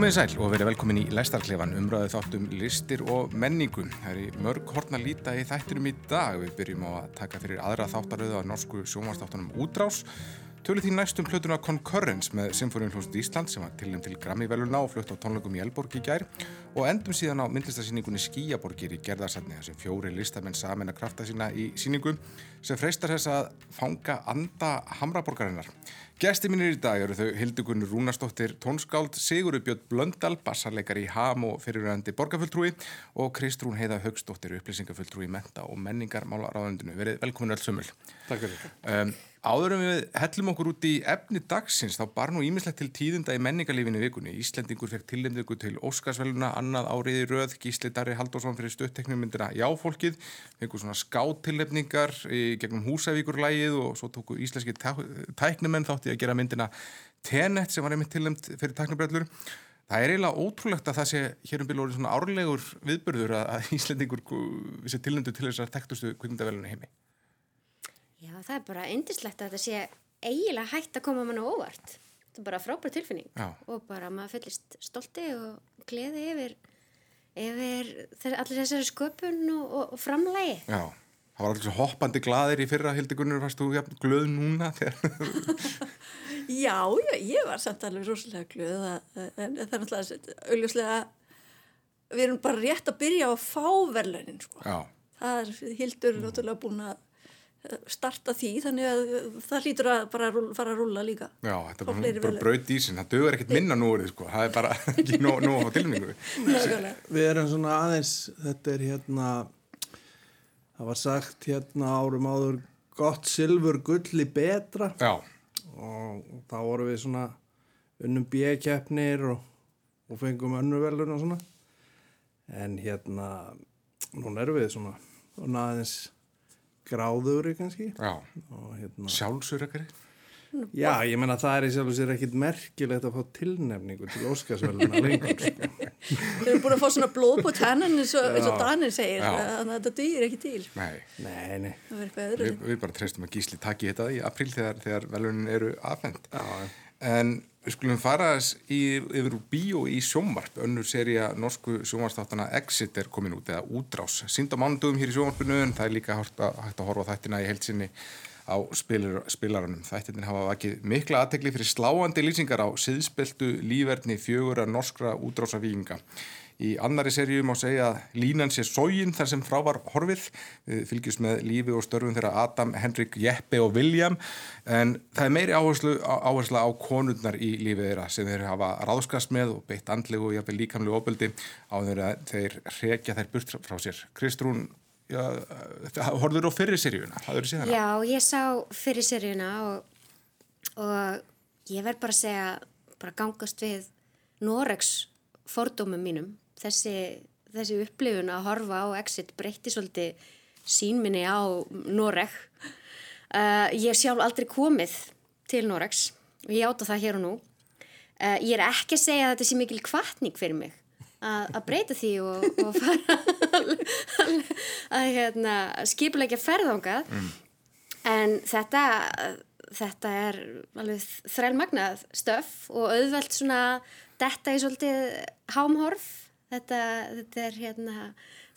Komiði sæl og verið velkomin í Læstarklefan, umræðu þáttum listir og menningu. Það er í mörg hortna líta í þættinum í dag. Við byrjum á að taka fyrir aðra þáttaröðu á norsku sjónvastáttunum Útrás. Tölur því næstum plötuna Concurrence með Symfóniun hljómsveit Ísland sem var tilnum til Grammy-veluna og flutt á tónleikum í Elborg í gær og endum síðan á myndlistarsýningunni Skíaborgir í gerðarsatni þar sem fjóri listamenn samin að krafta sína í síningu sem freistar þess að fanga anda Hamraborgarinnar. Gæsti mínir í dag eru þau Hildugunur Rúnarsdóttir tónskáld, Sigurður Björn Blöndal, bassarleikar í HAM og fyrirvæðandi borgarfulltrúi og Kristrún Heiða Högstóttir, upplýsingafulltrúi í menta og menningarmála ráðundinu. Verið velkomin öll sömul. Takk fyrir. Um, áður en við hellum okkur út í efni dagsins, þá bar nú ímislegt til tíðunda í menningarlífinu vikunni. Íslendingur fekk tilnefningu til Óskarsveluna, annað áriði röð, Gísli Darri Haldósson fyrir stötteknumyndina Jáfólkið, fengur svona skáttilnefningar gegnum Húsavíkurlægið og svo tóku íslenski tæknumenn þátti að gera myndina Tenet sem var einmitt tilnefnd fyrir tæknubrellur. Það er eiginlega ótrúlegt að það sé hér um bíl orðin svona árlegur viðbörður að Íslendingur sé tilnefndu til þess að tektustu. Já, það er bara eindislegt að þetta sé eiginlega hægt að koma mann á óvart. Þetta er bara frábært tilfinning Já. og bara maður fyllist stolti og gleði yfir, yfir allir þessari sköpun og, og, og framlægi. Já, það var allir svo hoppandi gladir í fyrra, Hildi Gunnur, varst þú jafn glöð núna? Já, já, ég var samt alveg rosalega glöð að, en það er náttúrulega augljóslega við erum bara rétt að byrja á að fá verðlaunin sko. Já, það er Hildur mm. náttúrulega búin að starta því þannig að það hlýtur að bara rúlla, fara að rúlla líka. Já, þetta er bara, bara braut í sin, það dögur ekkert minna nú orðið, sko, það er bara ekki nóg nó á tilmyngu. Við erum svona aðeins, þetta er hérna, það var sagt hérna árum áður, gott silfur gulli betra. Já, og þá vorum við svona unnum bíkeppnir og, og fengum önnurvelun og svona. En hérna, núna erum við svona, svona aðeins gráðugri kannski hérna, sjálfsörakari. já, ég menna það er í sjálf og sér ekkit merkilegt að fá tilnefningu til Óskarsveluna lengur, sko. Við erum búin að fá svona blóð på tennan eins og, og Danir segir þannig að þetta dýr ekki til Nei, Nei, nei. öðru við, við bara treystum að gísli taki þetta í apríl þegar, þegar velunin eru afhend. Já, En við skulum fara í, yfir úr bíó í sjónvarp. Önnur seria norsku sjónvarstáttana Exit er komin út, eða Útrás. Sýnd á mánudugum hér í sjónvarpinu en það er líka hægt að, hægt að horfa þættina í heilsinni á spilar, spilaranum. Þættinni hafa vakið mikla aðtekli fyrir sláandi lýsingar á siðspeltu lífverðni fjögura norskra útrásavíkinga. Í annari serju má segja að línan sé sógin þar sem frá var horfið. Við fylgjumst með lífi og störfum þeirra Adam, Henrik, Jeppe og William en það er meiri áherslu, áhersla á konurnar í lífið þeirra sem þeir hafa ráðskast með og beitt andlegu og jafnvel líkamlegu opöldi á þeirra þeir rekja þær burt frá sér. Kristrún, horfður á fyrri serjuna? Já, ég sá fyrir seríuna og, og ég verð bara að segja, bara gangast við Noregs fordómum mínum. Þessi, þessi upplifun að horfa á Exit breytti svolítið sínminni á Noreg. Uh, ég hef sjálf aldrei komið til Noregs og ég áta það hér og nú. Uh, ég er ekki að segja að þetta sé mikil kvartning fyrir mig að að breyta því og, og fara að, að hérna, skipulegja ferðangað en þetta þetta er alveg þrælmagnað stöf og auðvelt svona detta í svolítið hámhorf þetta, þetta er hérna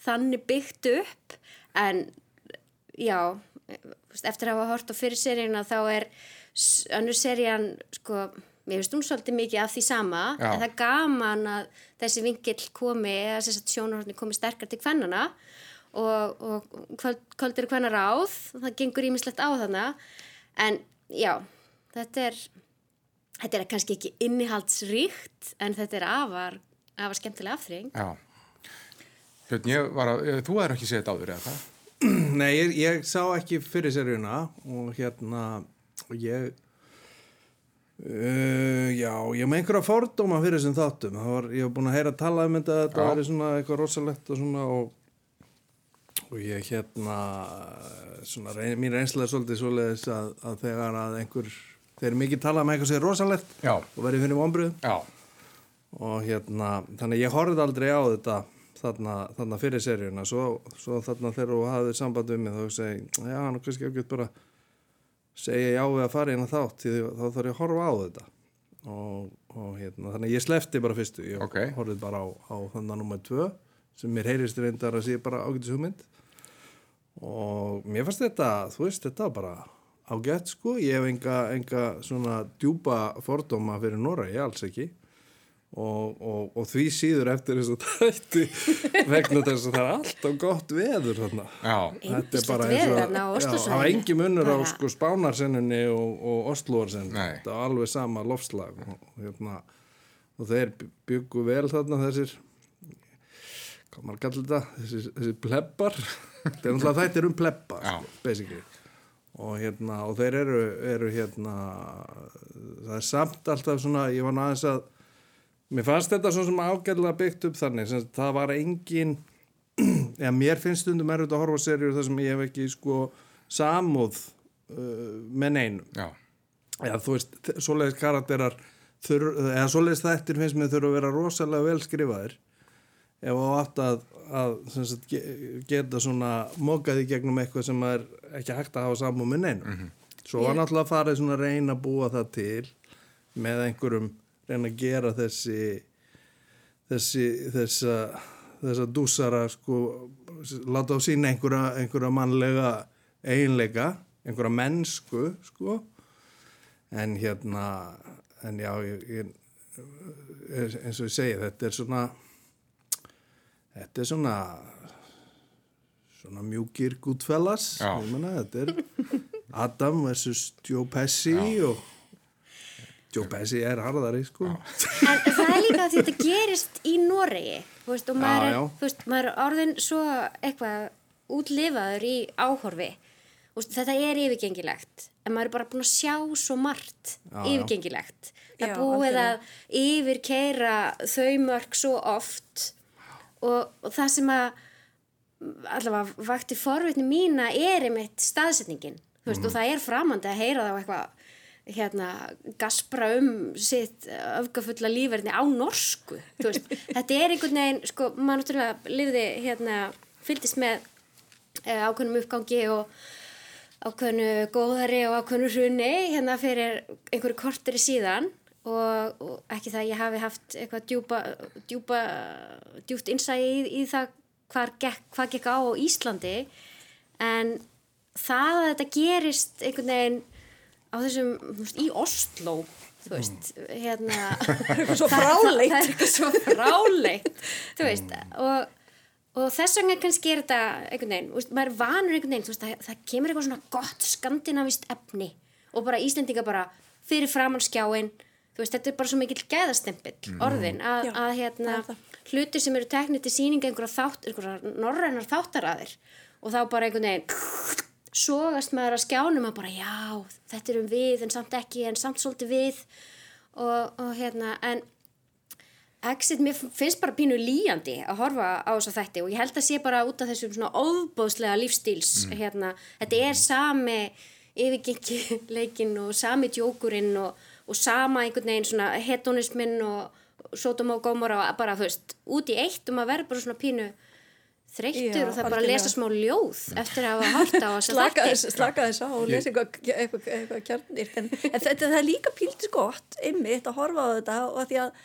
þannig byggt upp en já eftir að hafa hort á fyrir seríuna þá er önnur serían sko Mér finnst hún svolítið mikið af því sama Já. en það er gaman að þessi vingill komi eða þess að sjónarhortni komi sterkar til kvennana og, og kvöld, kvöldur er kvenna ráð það gengur ímislegt á þarna en já, þetta er þetta er kannski ekki innihaldsríkt en þetta er afar afar skemmtilega afþrýing Já. Björn, ég var að, þú er ekki séð þetta áður eða það? Nei, ég, ég sá ekki fyrir seríuna og hérna og ég uh, já, ég með einhverja fordóma fyrir þessum þáttum það var, ég var búin að heyra að tala um þetta þetta væri svona eitthvað rosalegt og svona og, og ég hérna svona, reyn, mín reynslega er svolítið svoleiðis að, að þegar að einhver þeir eru mikið talað um eitthvað sem er rosalegt Já. og verið fyrir vonbröðum Já. Og hérna, þannig að ég horfði aldrei á þetta þarna, þarna fyrir seríuna. Svo, svo þarna þegar þú hafið samband við mig þá segi, já, hann er kannski ekki bara segja já við að fara inn á þátt því þá þarf ég að horfa á þetta. Og, og hérna, þannig að ég slefti bara fyrstu. Ég Ok. horfið bara á, á þannig nummer tvö sem mér heyrist reyndar að sé bara ágætis hugmynd. Og mér fannst þetta, þú veist, þetta bara ágætt sko, ég hef enga, enga svona djúpa fordóma fyrir Nóra, ég alls ekki og, og, og því síður eftir þess að þætti vegna þess að það er alltaf gott veður þarna. Já, Þetta er bara eins og það var engin munur á sko spánarsennunni og, og Osloarsennunni Nei. þetta var alveg sama lofslag og, hérna, og þeir byggu vel þarna þessir hvað maður kallar þetta þessir, þessir plebbar þetta er um plebba sko, basically. Og hérna og þeir eru, eru hérna það er samt alltaf svona ég var náðins að mér fannst þetta svo sem ágæðlega byggt upp þannig sem sagt, það var engin eða mér finnst stundum erfitt að horfa á seríur þar sem ég hef ekki sko samúð uh, með neinum. Já, eða þú veist, svoleiðis karakterar þur, eða svoleiðis þættir finnst mér þurfa að vera rosalega vel skrifaðir. Ef þú átt að, að sem sagt, ge- geta svona mókaði gegnum eitthvað sem er ekki hægt að hafa samúð með neinum. Svo var náttúrulega farið svona að reyna að búa það til með einhverjum reyna að gera þessi þessi þessa, þessa dúsara sko, láta á sína einhverja, einhverja mannlega eiginleika, einhverja mennsku sko. En hérna en já ég, ég, eins og ég segi þetta er svona þetta er svona svona mjúkir gútfellas Já. þetta er Adam versus Joe Pesci og Joe Pesci er harðari sko. En það er líka að þetta gerist í Noregi þú veist, og maður, Já, er, já. þú veist, maður er orðin svo eitthvað útlifaður í áhorfi. Veist, þetta er yfirgengilegt en maður er bara búin að sjá svo margt Já, yfirgengilegt. Það Já, er búið að yfirkeira þau mörg svo oft og, og það sem að allavega vakti forvitni mína er einmitt staðsetningin. Veist, og það er framandi að heyra þá eitthvað hérna, gaspra um sitt öfgafulla lífverðni á norsku þetta er einhvern veginn sko, maður náttúrulega lifði hérna, fylgdist með uh, ákveðnum uppgangi og ákveðnu góðari og ákveðnu hrunni hérna fyrir einhverju korteri síðan. Og, og ekki það að ég hafi haft eitthvað djúpa, djúpa djúpt innsæði í, í það hvað gekk, hvað gekk á Íslandi. En það að þetta gerist einhvern veginn á þessum, þú veist, í Oslo þú veist, hérna eitthvað svo fráleitt. það er eitthvað svo fráleitt þú veist, og og þess vegna kannski er þetta einhvern veginn, veist, maður er vanur einhvern veginn þú veist, það, það kemur eitthvað svona gott skandinavist efni og bara Íslendinga bara fyrir framann skjáin þú veist, þetta er bara svo mikill gæðastempill orðin, að, Já, að hérna það er hlutir sem eru teknið til síninga einhverja þátt, einhverja norrænar þáttaraðir og þá bara einhvern veginn sogast maður að skjánum að bara já, þetta erum við en samt ekki en samt svolítið við. Og, og hérna, en Exit, mér finnst bara pínu líjandi að horfa á þessa þætti og ég held að sé bara út af þessum svona óbóðslega lífstíls hérna, þetta er sami yfirgengi leikin og sami djókurinn og, og sama einhvern veginn svona hedonismin og Sodom og Gomorra og bara þú veist, út í eitt og maður verður bara svona pínu þreyttur Já, og það er bara að lesa smá ljóð eftir að hafa horta á þessa slaka þætti. þess, slaka þess á og lesa eitthvað, kjarnir. En, en þetta er líka píldis gott einmitt að horfa á þetta og að því að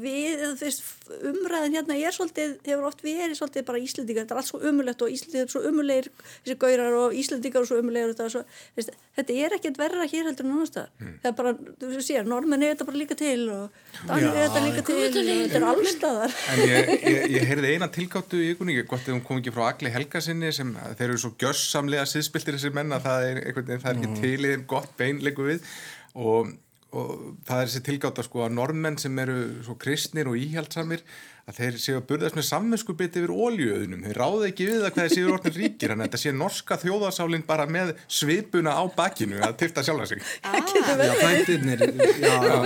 við, veist, umræðin hérna er svolítið, hefur oft verið svolítið bara Íslendingar, þetta er allt svo umulegt og Íslendingar er svo umulegir, þessi gaurar og Íslendingar er svo umulegir og þetta, er svo, veist, þetta er ekkert verra hér heldur en annars það það er bara, þú sér, normenn er þetta bara líka til og Danir er þetta líka til og þetta er allstaðar En ég, ég, ég heyrði eina tilgáttu í ykkurni, gott ef hún kom ekki frá Agli Helgasinni sem þeir eru svo gjössamlega siðspiltir þessi menn að það er, einhvern það er ekki til og, það er þessi tilgáta sko að normenn sem eru svo kristnir og íhjaldsamir að þeir séu að burðast með samvinsku biti yfir óljöðunum, þeir ráða ekki við það hvað þeir séu orðin ríkir, þannig að þetta sé norska þjóðarsálinn bara með svipuna á bakinu að tyrta sjálfa sig. Já, þættirnir, já, já.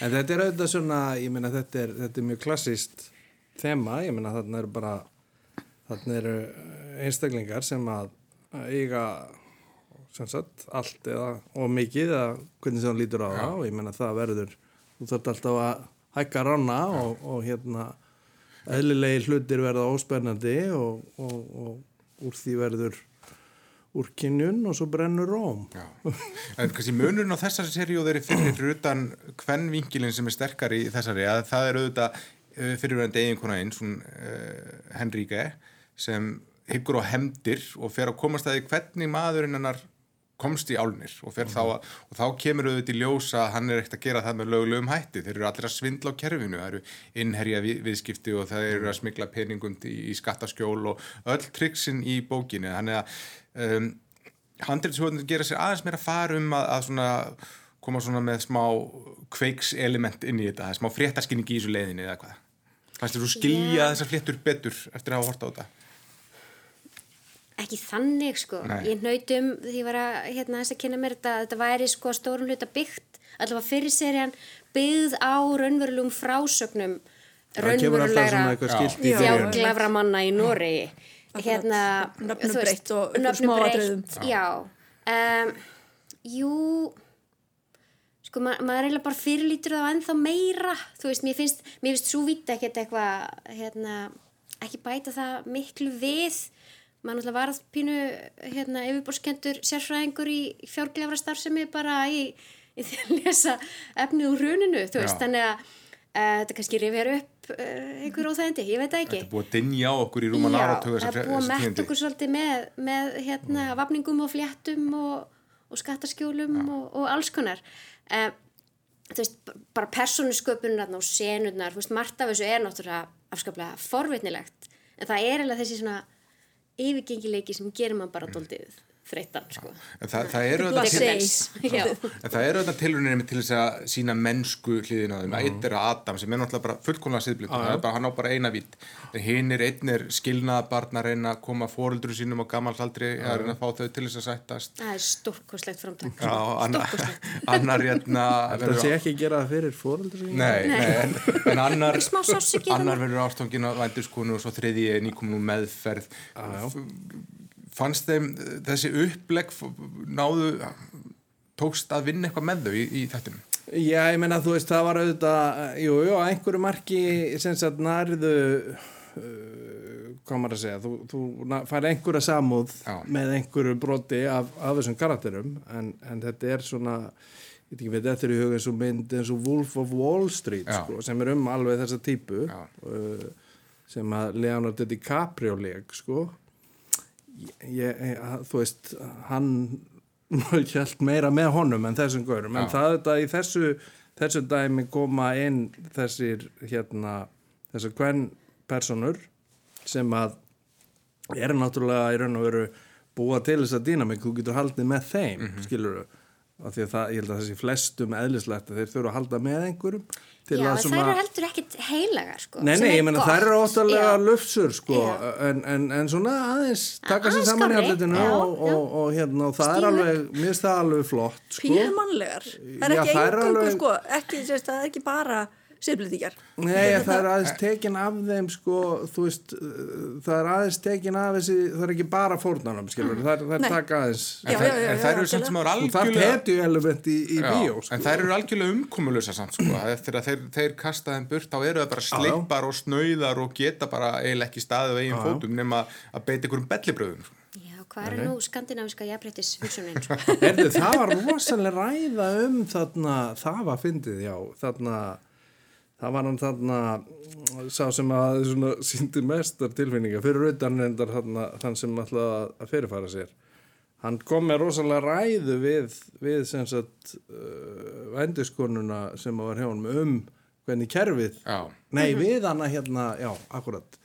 En þetta er auðvitað svona, ég meina þetta er, þetta er mjög klassist þema, ég meina þarna eru bara, þarna eru einstaklingar sem að eiga sagt allt eða og mikið eða hvernig sem hann lítur á það. Og ég meina það verður, þú þarf alltaf að hækka ranna og, og hérna eðlilegi hlutir verða óspennandi og, og, og úr því verður úr kynjun og svo brennur róm. Já, en kannski munurinn á þessari seríu og þeirri fyrir utan hvernvinkilin sem er sterkari í þessari að það er auðvitað uh, fyrirverandi eiginkona einn, uh, Henríke sem hyggur á hemdir og fer að komast að því hvernig maðurinn hennar komst í álnir og, mm. þá, að, og þá kemur auðvitað í ljós að hann er ekkert að gera það með lögulegum hætti þeir eru allir að svindla á kerfinu það eru innherja við, viðskipti og það eru að smigla peningum í, í skattaskjól og öll triksin í bókinu þannig að um, handriðshjóðin gera sér aðeins meira farum að, að svona, koma svona með smá kveiks element inn í þetta smá fréttaskinning í þessu leiðinni eða hvað Fannst þú skilja yeah. þessar fléttur betur eftir að hafa horta á þetta? Ekki þannig sko. Nei. ég nautum því að ég var að hérna þess að kynna mér þetta þetta væri sko stórun hluta byggt. Allavega fyrir serían byggð á raunverulegum frásögnum raunverulegra þjáglafra manna í Nóri hérna nöfnum breytt og smáadröðum já. Um, jú sko ma maður er eiginlega bara fyrirlítur það ennþá meira. Þú veist, mér finnst, mér finnst svo vita ekkert eitthvað hérna, ekki bæta það miklu við maður náttúrulega varð pínu hérna, yfirborskendur sérfræðingur í fjárglefra starfsemi bara í, í því að lesa efnið úr runinu þannig að uh, þetta kannski rifjar upp uh, einhver óþægindi, ég veit ekki. Þetta búið að dinja á okkur í rúman áratögu það búið að metta okkur svolítið með, með hérna, mm. vafningum og fléttum og, og skattaskjólum og, og alls konar. Þú veist, bara persónusköpunarna og senurnar, veist, margt af þessu er náttúrulega afskaplega forvitnilegt en það er alveg þessi svona yfirgengileiki sem gerir maður bara doldið þreytan sko. það, það eru þetta tilrunir til þess að sína mennsku hliðin á þeim, -huh. eitt er Adam sem er náttúrulega bara fullkomlega uh -huh. hann á bara eina vít, hinn er einn er skilnaðabarn að reyna að koma fóröldru sínum á gammalsaldri, uh -huh. að reyna að fá þau til þess að sættast. Það er stórkoslegt framtak. Stórkoslegt annar hérna það sé ekki gera það fyrir fóröldru sínum? Nei, nei, en, en annar annar verður ástofngin á vænduskonu og svo þriði er nýkominu meðferð fannst þeim þessi upplegg náðu tókst að vinna eitthvað með þau í, í þettinum? Já, ég menna þú veist það var auðvitað, jú, jú, að einhverju marki sem sagt nærðu uh, hvað maður að segja þú, þú fær einhverja samúð Já. með einhverju broti af, af þessum karakterum en, en þetta er svona ég veit ekki við þetta er í huga eins og mynd eins og Wolf of Wall Street sko, sem er um alveg þessa típu uh, sem að Leonardo DiCaprio leg sko ég, þú veist hann held meira með honum en þessum gaurum en það er þetta í þessu þessu dæmi koma inn þessir hérna þessar hvern personur sem að er náttúrulega í raun og veru búa til þess að dýna mig, þú getur haldið með þeim, mm -hmm. skilur þú af því að það, ég held að þessi flestum eðlislegt að þeir þurfa að halda með einhverjum Já, það eru heldur ekkit heilagar sko, Nei, nei, ég menna það eru óttalega lufsur sko, en, en, en svona aðeins taka sér saman í alletinu og, og, og hérna, og það er alveg mér finnst það alveg flott sko. Pímanlegar, það er ekki einhverjum sko, ekki, sérst, það er ekki bara siðblíðíkjar. Nei, það er aðeins tekin af þeim sko, þú veist það er aðeins tekin af þessi það er ekki bara fórnarnam, skilur mm. það, það er taka aðeins en, já, já, já, en það eru samt sem eru algjörlega það er petju element í, í bíó sko. en það eru algjörlega umkomulösa samt sko eftir að þeir, þeir kasta þeim burt þá eru það bara sleipar og snöyðar og geta bara eiginlega ekki staðið á eigin fótum nema að beita ykkur um bellibröðum sko. Hvað er nú skandinaviska jafnrættis hugsunin? það var rosalega ræða um þarna, það var fyndið, já, þarna það var hann þarna sá sem að síndi mestar tilfinninga fyrir utan endar þann sem ætlaði að fyrirfara sér. Hann kom með rosalega ræðu við, við sem sagt uh, vendiskonuna sem var hjá hann um hvernig kerfið já. nei við hann að hérna, já, akkurat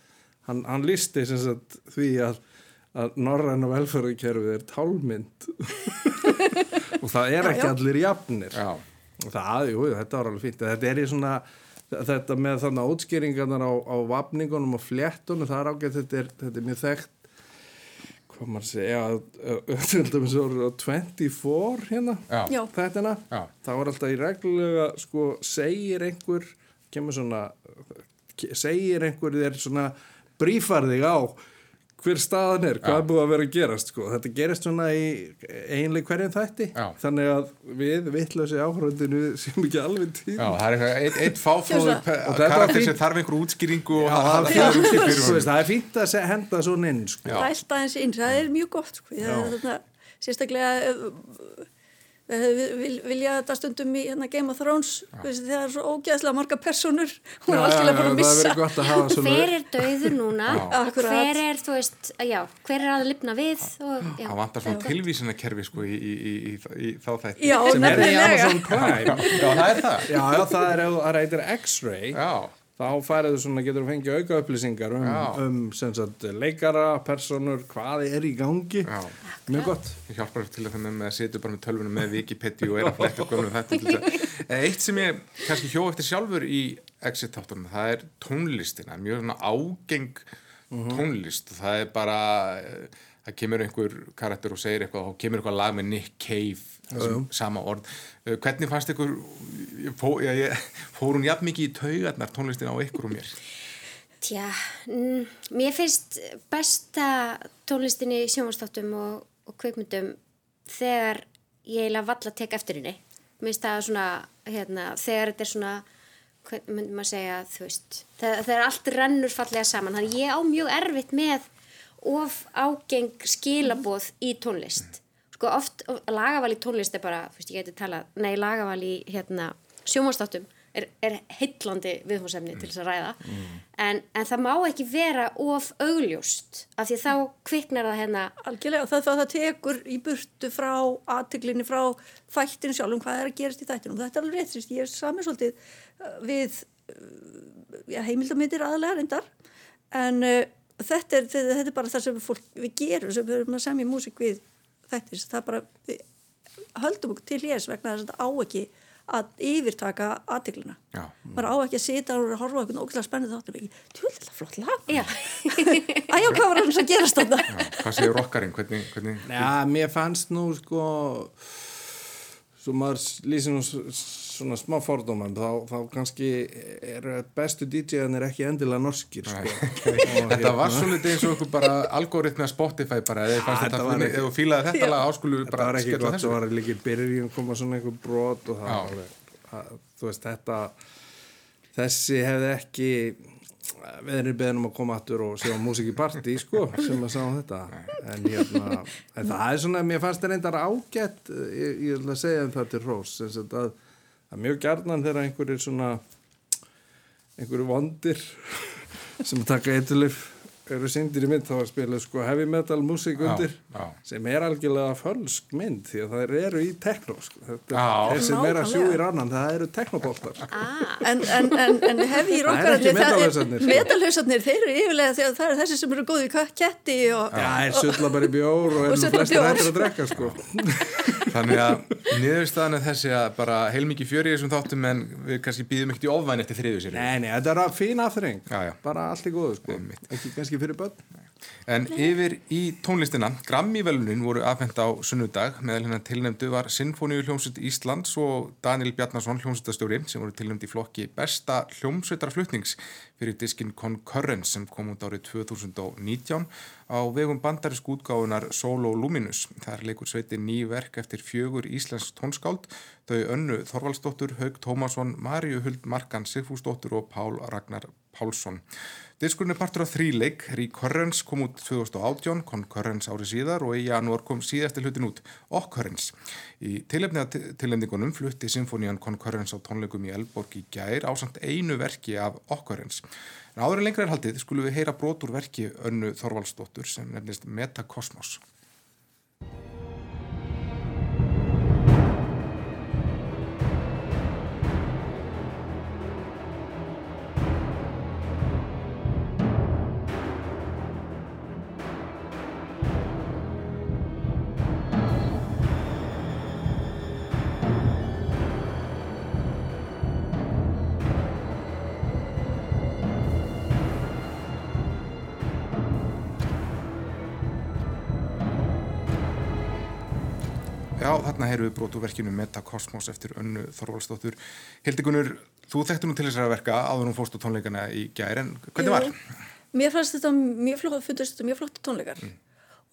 hann, hann listi sem sagt því að, að norræna velferðarkerfið er tálmynd. Og það er ekki já, allir jafnir. Já. og það, jú, þetta var alveg fínt. Þetta er í svona þetta með þannig átskýringarnar á, á vapningunum og fléttunum, það er ágætt þetta er, þetta er mjög þekkt hvað maður segja til dæmis á 24 hérna Já. þetta þá er alltaf í reglulega sko segir einhver kemur svona segir einhver þér svona brífar þig á hver staðan er, hvað er búið að vera að gerast sko. þetta gerist svona í einlega hverjum þætti Já. þannig að við vittlösi áhröndinu sem ekki alveg til Já, það er eitthvað, eitt, eitt fáfróður. Og karakter sem þarf einhver útskýringu og Já, það, það, það, það er það, fyrir honum. það er fínt að se- henda svona inn sko. Það er mjög gott sko. Ég, þarna, sérstaklega vil, vil, vilja þetta stundum í hérna, Game of Thrones. Það er svo ógeðslega marga personur hún er já, búin að missa. að hver er dauður núna? Hver er, þú veist, já, hver er að lifna við Það vantar svona tilvísinakerfi sko í, í, í, í, í þá þætti. Já, sem er í nefnilega. Amazon Prime. Já, það er það. já, já, það er, það reytir X-ray Já, þá færðu svona, getur þú fengið auka upplýsingar um, um sem sagt, leikara, personur, hvað er í gangi? Já. mjög gott. Ég hjálpar til að það með að setja bara með tölvunum með Wikipedia og er að fletta þetta. þess. Að- En Eitt sem ég kannski hjó eftir sjálfur í exit-táttunum, það er tónlistina, mjög svona ágeng tónlist. Og það er bara, eh, það kemur einhver karakter og segir eitthvað og kemur eitthvað lag með Nick Cave, sama orð. Eh, Hvernig fannst ykkur, fó, ég, ég, fór hún jafn mikið í taugarnar tónlistina á ykkur og mér? tja, mm, mér finnst besta tónlistinni í sjónvastáttum og, og kveikmyndum þegar ég eiginlega valla að teka eftir henni mér finnst það svona, hérna, þegar þetta er svona hvernig myndi maður segja, veist þegar, þegar allt rennur fallega saman þannig ég á mjög erfitt með of ágeng skilaboð í tónlist sko oft, of, lagaval í tónlist er bara, þú veist, ég geti talað nei, lagaval í, hérna, sjónvastáttum er, er heitlandi viðhúsefni til þess að ræða. En, en það má ekki vera of augljóst af því þá kviknar það hérna. Algjörlega, það, það, það tekur í burtu frá aðteglinni, frá þættinu sjálfum, hvað er að gerast í þættinu. Þetta er alveg rétt, sýst, ég er samið svolítið uh, við uh, heimildamindir aðalega reyndar, en uh, þetta, er, þetta, þetta er bara það sem fólk, við gerum, sem við erum að semja músík við þættis, það er bara, höldum okkur til hér vegna þess að þetta á ekki að yfirtaka aðteglina. Já. maður á ekki að sita og horfa á eitthvað ógæðlega spennið þáttum ekki, tjóðlega flott lag já, Æjá, hvað var það að gerast þetta? Já, hvað segir rockarinn? Hvernig, hvernig, Já, mér fannst nú sko svo maður lýsir nú svona smá fordóman þá, þá kannski eru bestu DJ-anir ekki endilega norskir sko. Og Þetta var hérna- svolítið eins og ykkur bara algoritmi að Spotify bara, eða var þú fílaði þetta lag áskulu þetta bara var ekki gott, svo var líka í byrjun koma svona einhver brot og það var alveg, að, þú veist, þetta þessi hefði ekki við erum beðin um að koma aftur og sjá partí, sko, sem að sá þetta. En hérna, en það er svona mér fannst það reyndar ágætt ég, ég ætla að segja um það til Rós sem sagt að, að mjög gjarnan þegar einhverjir svona einhverju vondir sem taka eitthulif eru syndir í mynd þá að spila sko heavy metal músík Já, undir já. sem er algjörlega fölsk mynd því að það eru í tekno sko. Þetta- Já. þeir sem er að sjú í Nákvæmlega. rannan það eru teknoboltar ah, en, en, en, en ekki rockararnir metalhausarnir, sko. þeir eru yfirlega þegar það eru þessi sem eru góði ketti og Já, er sulla bara í bjór og sulla flestir hættir að drekka sko. Þannig að niðurstaðan er þessi að bara heilmikið fjöri í þessum þáttum en við kannski býðum ekkert í ofvæn eftir þriðu sér. Nei, nei, þetta er að fín aðþreng Já, já. bara allt í góðu sko. Einmitt. ekki kannski fyrir börn En yfir í tónlistina, Grammy-velunin voru afhent á sunnudag, meðal hennar tilnefndu var Sinfoníu hljómsveit Íslands og Daniel Bjarnason hljómsveitastjóri sem voru tilnefnd í flokki besta hljómsveitarflutnings fyrir diskin Concurrence sem kom út árið 2019 á vegum bandarísku útgáfunar Solo Luminous. Þar leikur sveitin ný verk eftir fjögur íslensk tónskáld, þau Önnu Þorvaldsdóttur, Haug Tómasson, Maríu Huld Markan Sigfúsdóttur og Pál Ragnar Pálsson. Diskurinn er partur af þríleik, Recurrence kom út 2018, Concurrence árið síðar og í janúar kom síðasti hlutin út, Occurrence. Í tilefniða tilefningunum flutti Sinfonían Concurrence á tónleikum í Elborg í gær ásamt einu verki af Occurrence. En áður en lengra er haldið skulum við heyra brot úr verki Önnu Þorvaldsdóttur sem nefnist Metakosmos. Við brot úr verkinu Metakosmos eftir Önnu Þorvaldsdóttur. Hildigunnur, þú þekktu nú til þessara verka áður hún fórst á tónleikana í gær, en hvernig var? mér fannst þetta mjög flott, mjög flott tónleikar.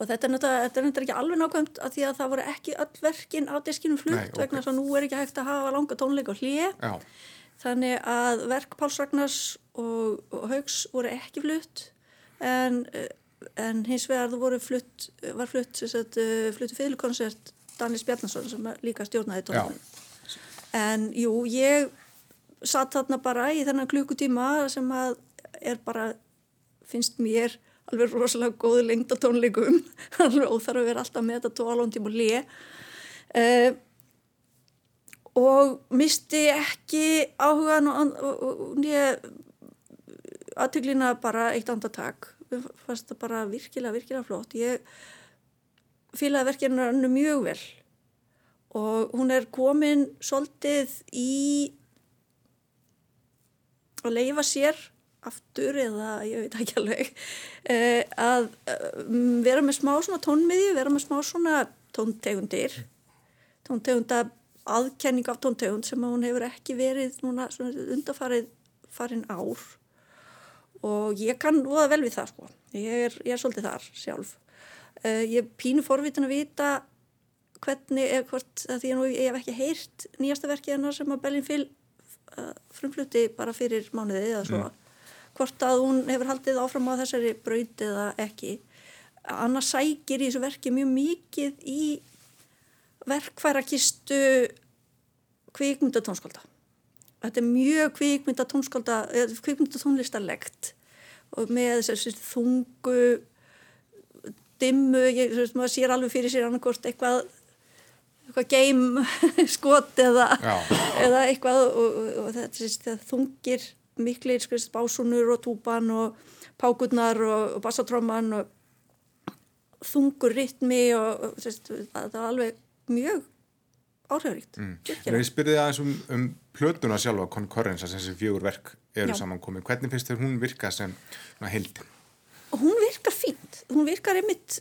Og þetta er náttúrulega ekki alveg nákvæmt að því að það voru ekki öll verkin á diskinum flutt vegna þess að nú er ekki hægt að hafa langa tónleika og hlýja þannig að verk Páls Ragnars og, og Haugs voru ekki flutt en, en hins vegar það voru flutt var flutt, eh, fluttu fyrirlukonsert Danis Bjarnason sem líka stjórnaði tónleikunum. En jú, ég satt þarna bara í þennan klukkutíma sem að er bara finnst mér alveg rosalega góð lengd á tónleikum. Alveg óþarf að vera alltaf með þetta tóalóntíma og le uh, og misti ekki áhugan og, og, og nýja aðtöklina bara eitt andartak. Fannst það bara virkilega, virkilega flott. Ég fílaði verkinu önnu mjög vel. Og hún er komin svolítið í að leifa sér aftur eða ég veit ekki alveg eh, að eh, vera með smá svona tónmiði, vera með smá svona tóntegundir tóntegunda aðkenning af tóntegund sem hún hefur ekki verið núna undarfarið farin ár. Og ég kann voða vel við það sko. Ég er, ég er svolítið þar sjálf uh, ég er pínu forvitin að vita hvernig, eða hvort því að nú, ég hef ekki heyrt nýjasta verkið hennar sem að Bellin Phil uh, frumflutti bara fyrir mánuðið eða svo. Hvort að hún hefur haldið áfram á þessari braut eða ekki. Annars sækir í þessu verki mjög mikið í verkfærakistu kvikmyndatónskólda þetta er mjög kvikmyndatónskólda kvikmyndatónlistarlegt. Og með þessi þungu dimmu, ég, veist, maður sér alveg fyrir sér annarkort eitthvað eitthvað game skot eða, eða eitthvað og, og, og þetta þungir miklir skrist básunur og túpan og pákurnar og, og bassatróman og þungur rytmi og, sést, það er alveg mjög áhrifaríkt en virkilega. við spyrðið aðeins um, um plötuna sjálfa, Concurrence, þessi fjögur verk eru Já. samankomið. Hvernig finnst þér hún virka sem heildin? Og hún virkar fínt, hún virkar einmitt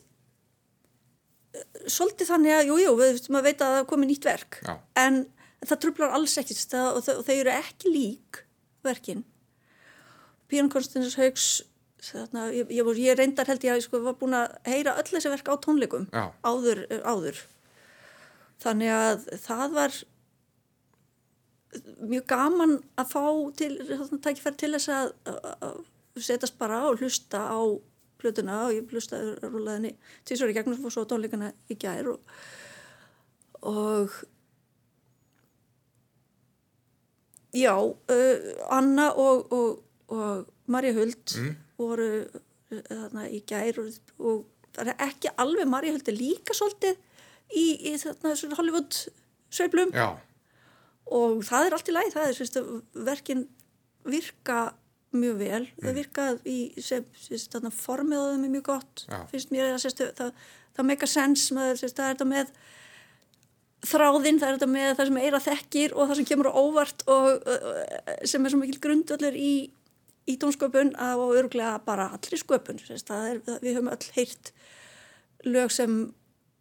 eh, svolítið þannig að, jú, jú, við, maður veit að það komið nýtt verk, Já. en það trublar alls ekkert það, og, og þau eru ekki lík verkin. Björn Konstantin Haugs, þarna, ég, ég, ég reyndar held ég að ég sko, var búin að heyra öll þessi verk á tónleikum áður, áður. Þannig að það var mjög gaman að fá til, þarna, tækifæri til þess að, að setjast bara og hlusta á plötuna og ég hlustaði rúlaðinni tísvar í gegnum og svo tónleikana í gær og, og já, uh, Anna og, og, og Marja Huld voru uh, þarna í gær og, og það er ekki alveg Marja Huld er líka svolítið í, í þarna Hollywood sveiflum. Og það er allt í lagi, það er sérst, verkin virka mjög vel, þau virka í sem, sérst, þarna formið á þeim er mjög gott Já. finnst mér að sérst, það, það make a sense með, sérst, það er þetta með þráðinn, það er þetta með það sem eira þekkir og það sem kemur á óvart og uh, sem er svo mikil grundvöldur í, í tónsköpun og örglega bara allri sköpun það er, við höfum öll heyrt lög sem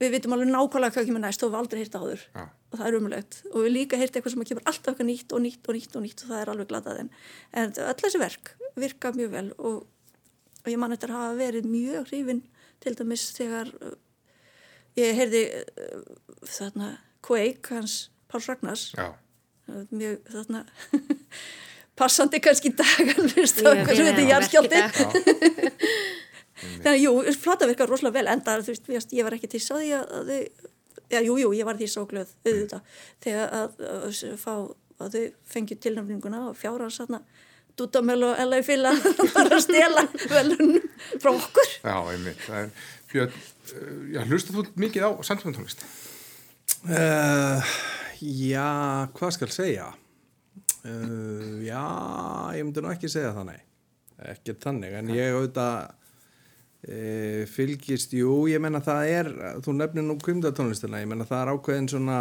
við vitum alveg nákvæmlega hvað kemur næst og við höfum aldrei heyrt áður Já. Og það er umlegt og við líka heyrt eitthvað sem kemur alltaf eitthvað nýtt og nýtt og nýtt og nýtt og það er alveg glatað en, en öll þessi verk virka mjög vel og, og ég man eftir að hafa verið mjög hrifin til dæmis þegar uh, ég heyrði uh, þarna Quake hans Páls Ragnars. Já, uh, mjög þarna passandi kannski í dag en fyrst á eitthvað sem jarðskjálti verk í þannig að jú, flata virkar rosalega vel enda þú veist, ég- var ekki til að að að þau já, jú, jú, ég var því svo glöð auðvitað, þegar að, að, að fá að þau fengju tilnæmninguna og fjára þarna Dúdamel og Ella í fylga bara að stela velunum frá okkur já, einmitt. Já, hlustu þú mikið á samtímatónlist? Uh, já, hvað skal segja? Uh, já, ég myndi nú ekki segja það, nei. Ekki þannig, en ég auðvitað uh, fylgist, jú, ég menna það er, þú nefnir nú kvimdatónlistina, ég menna það er ákveðin svona,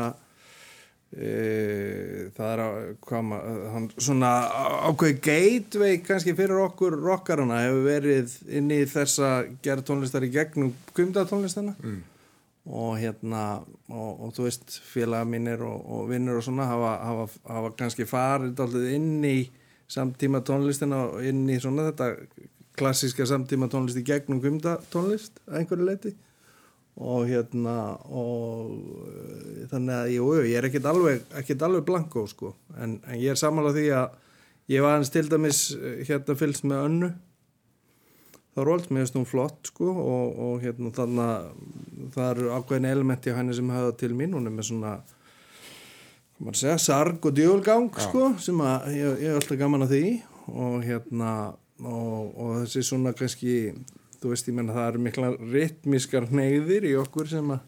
uh, það er á, maður, hann, svona ákveði gateway kannski fyrir okkur rockarana hefur verið inn í þessa gerð tónlistar í gegnum kvimdatónlistina. Mm og hérna og, og þú veist félaga mínir og, og vinnur og svona hafa, hafa, hafa kannski farið inn í samtíma tónlistina og inn í svona þetta klassíska samtíma tónlist í gegnum gumda tónlist að einhverju leiti og hérna og uh, þannig að jú, ég er ekkert alveg, ekkert alveg blanko sko. En, en ég er samanlega því að ég var hans til dæmis uh, hérna fylgst með önnu þá rólt mér hún flott sko og, og hérna þannig að það eru ákveðin elementi á henni sem hafa til mín, hún er með svona segja, sarg og djúlgang sko, sem að ég, ég er alltaf gaman að því. Og hérna og, og þessi svona kannski þú veist, ég menna það eru mikla ritmiskar neyðir í okkur sem að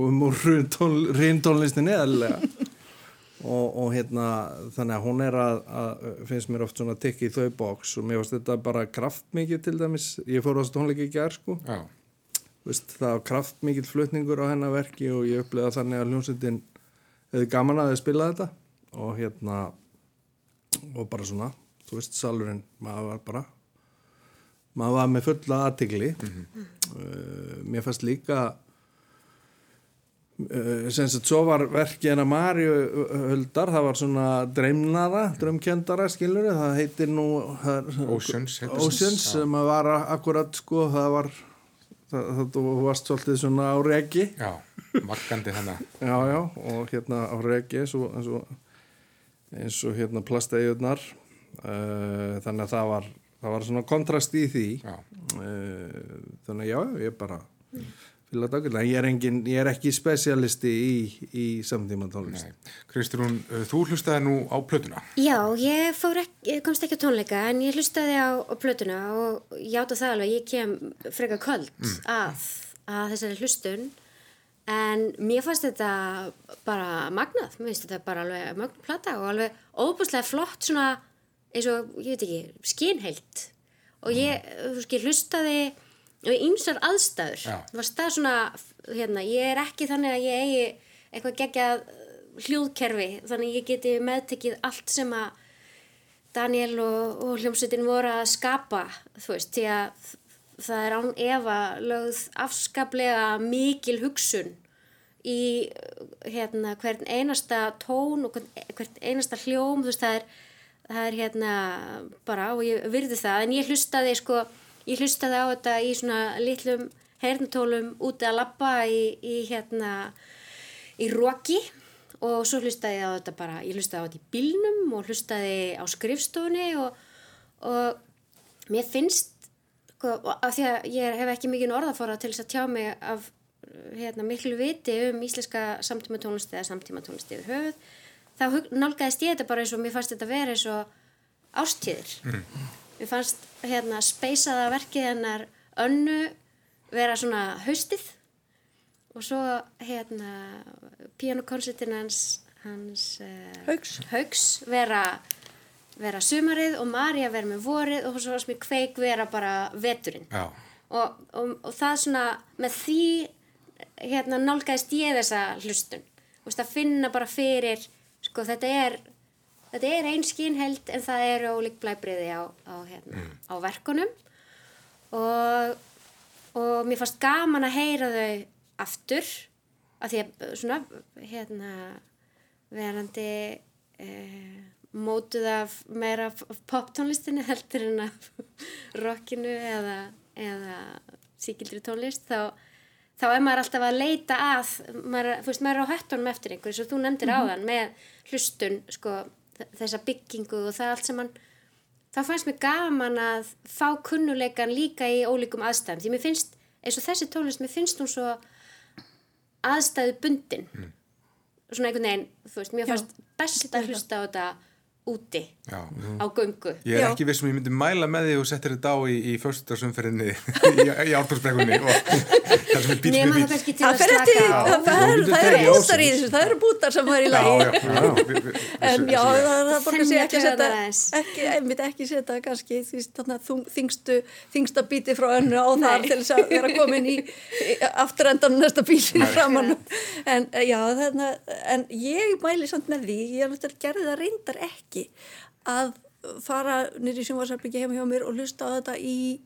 komum úr rintónlistinni eðlega og, og hérna þannig að hún er að, að finnst mér oft svona tikki í þau bóks og mér finnst þetta bara kraftmikið til dæmis. Ég fór á þessu tónleiki í gerð sko. Veist, það var kraftmikill flutningur á hennar verki og ég upplega þannig að hljómsveitin hefði gaman að þið spila þetta. Og hérna og bara svona, þú veist, salurinn maður var bara maður var með fulla aðtigli uh, mér fannst líka uh, sem sagt svo var verkið hennar Maríu Huldar, það var svona dreimnara, drömkjöndara skilur það heitir nú það, Oceans. Oceans sem að var akkurat sko, það var það, það, þú varst svolítið svona á regi já, makkandi hennar. já, já, og hérna á regi eins og, eins og, eins og hérna plastegjurnar þannig að það var það var svona kontrast í því Já. uh, þannig að já, ég bara fylgja dagilega, ég er engin ég er ekki spesialisti í, í samtíma tónlist. Kristrún, uh, þú hlustaði nú á plötuna. Já, ég fór ekki, ég komst ekki á tónleika en ég hlustaði á, á plötuna og játa það alveg, ég kem frekar köld að, að þessari hlustun en mér fannst þetta bara magnað, mér finnst þetta bara alveg mögn plata og alveg óbúslega flott svona eins og, ég veit ekki, skinheilt. Og ég, þú veist, ég hlustaði við ýmsar aðstæður. Já. það var stað svona, hérna, ég er ekki þannig að ég eigi eitthvað geggjað hljóðkerfi, þannig ég geti meðtekið allt sem að Daniel og, og hljómsveitin voru að skapa, þú veist, því að það er án efa lögð afskaplega mikil hugsun í hérna, hvern einasta tón og hvern einasta hljóm, þú veist, það er, það er hérna bara, og ég virði það, en ég hlustaði sko, ég hlustaði á þetta í svona litlum heyrnatólum úti að labba í, í hérna, í roki. Og svo hlustaði ég á þetta bara, ég hlustaði á þetta í bílnum og hlustaði á skrifstofunni og, og mér finnst, sko, af því að ég hef ekki mikið orðafóra til þess að tjá mig af hérna, miklu viti um íslenska samtíma tónlisti eða samtíma tónlisti yfir höfuð, þá nálgæðist ég þetta bara eins og mér fannst þetta vera eins og ástíðir. Mér fannst hérna speysaða verkið hennar önnu vera svona haustið og svo hérna pianokonsertin hans, hans uh, Hauks. Hauks vera, vera sumarið og Marja vera með vorið og svo varst mér kveik vera bara veturinn Já, og, og, og það svona með því hérna nálgæðist ég þessa hlustun Þú veist, að finna bara fyrir sko þetta er þetta er ein skínheld en það eru ólík blæbriði á, á, hérna, á verkunum. Og, og mér fannst gaman að heyra þau aftur að því að svona hérna verandi eh, mótuð af meira poptónlistinni heldur en af rockinu eða, eða síkildri tónlist þá, þá er maður alltaf að leita að maður, veist, maður er á höttunum eftir einhverju svo þú nefndir áðan með hlustun sko, þessa byggingu og það allt saman. Þá fannst mér gaman að fá kunnuleikan líka í ólíkum aðstæðum því mér finnst, eins og þessi tónlist mér finnst hún svo aðstæðu bundin svona einhvern veginn, veist, mér fannst best að hlusta á þetta úti já. á göngu Ég er Já. ekki viss um ég myndi mæla með því og settir þetta á í, í föstudagsumferðinni í, í ártórsbrekkunni og það sem er bíl nema með það bíl. kannski til Það að slaka það, er- eru bútar í þessu, það eru bútar sem er í lagi. En já, það, það borgar sig Þenja ekki að setja, ekki, einmitt ekki setja kannski þingstu, þingsta bíti frá önnu á þar til þess að vera komin í, afturendan næsta bílinu framann. En já, þarna, en ég mæli samt með því, ég er náttúrulega gerði það reyndar ekki að fara nýri sjónvarsarbyggi heima hjá mér og hlusta á þetta í,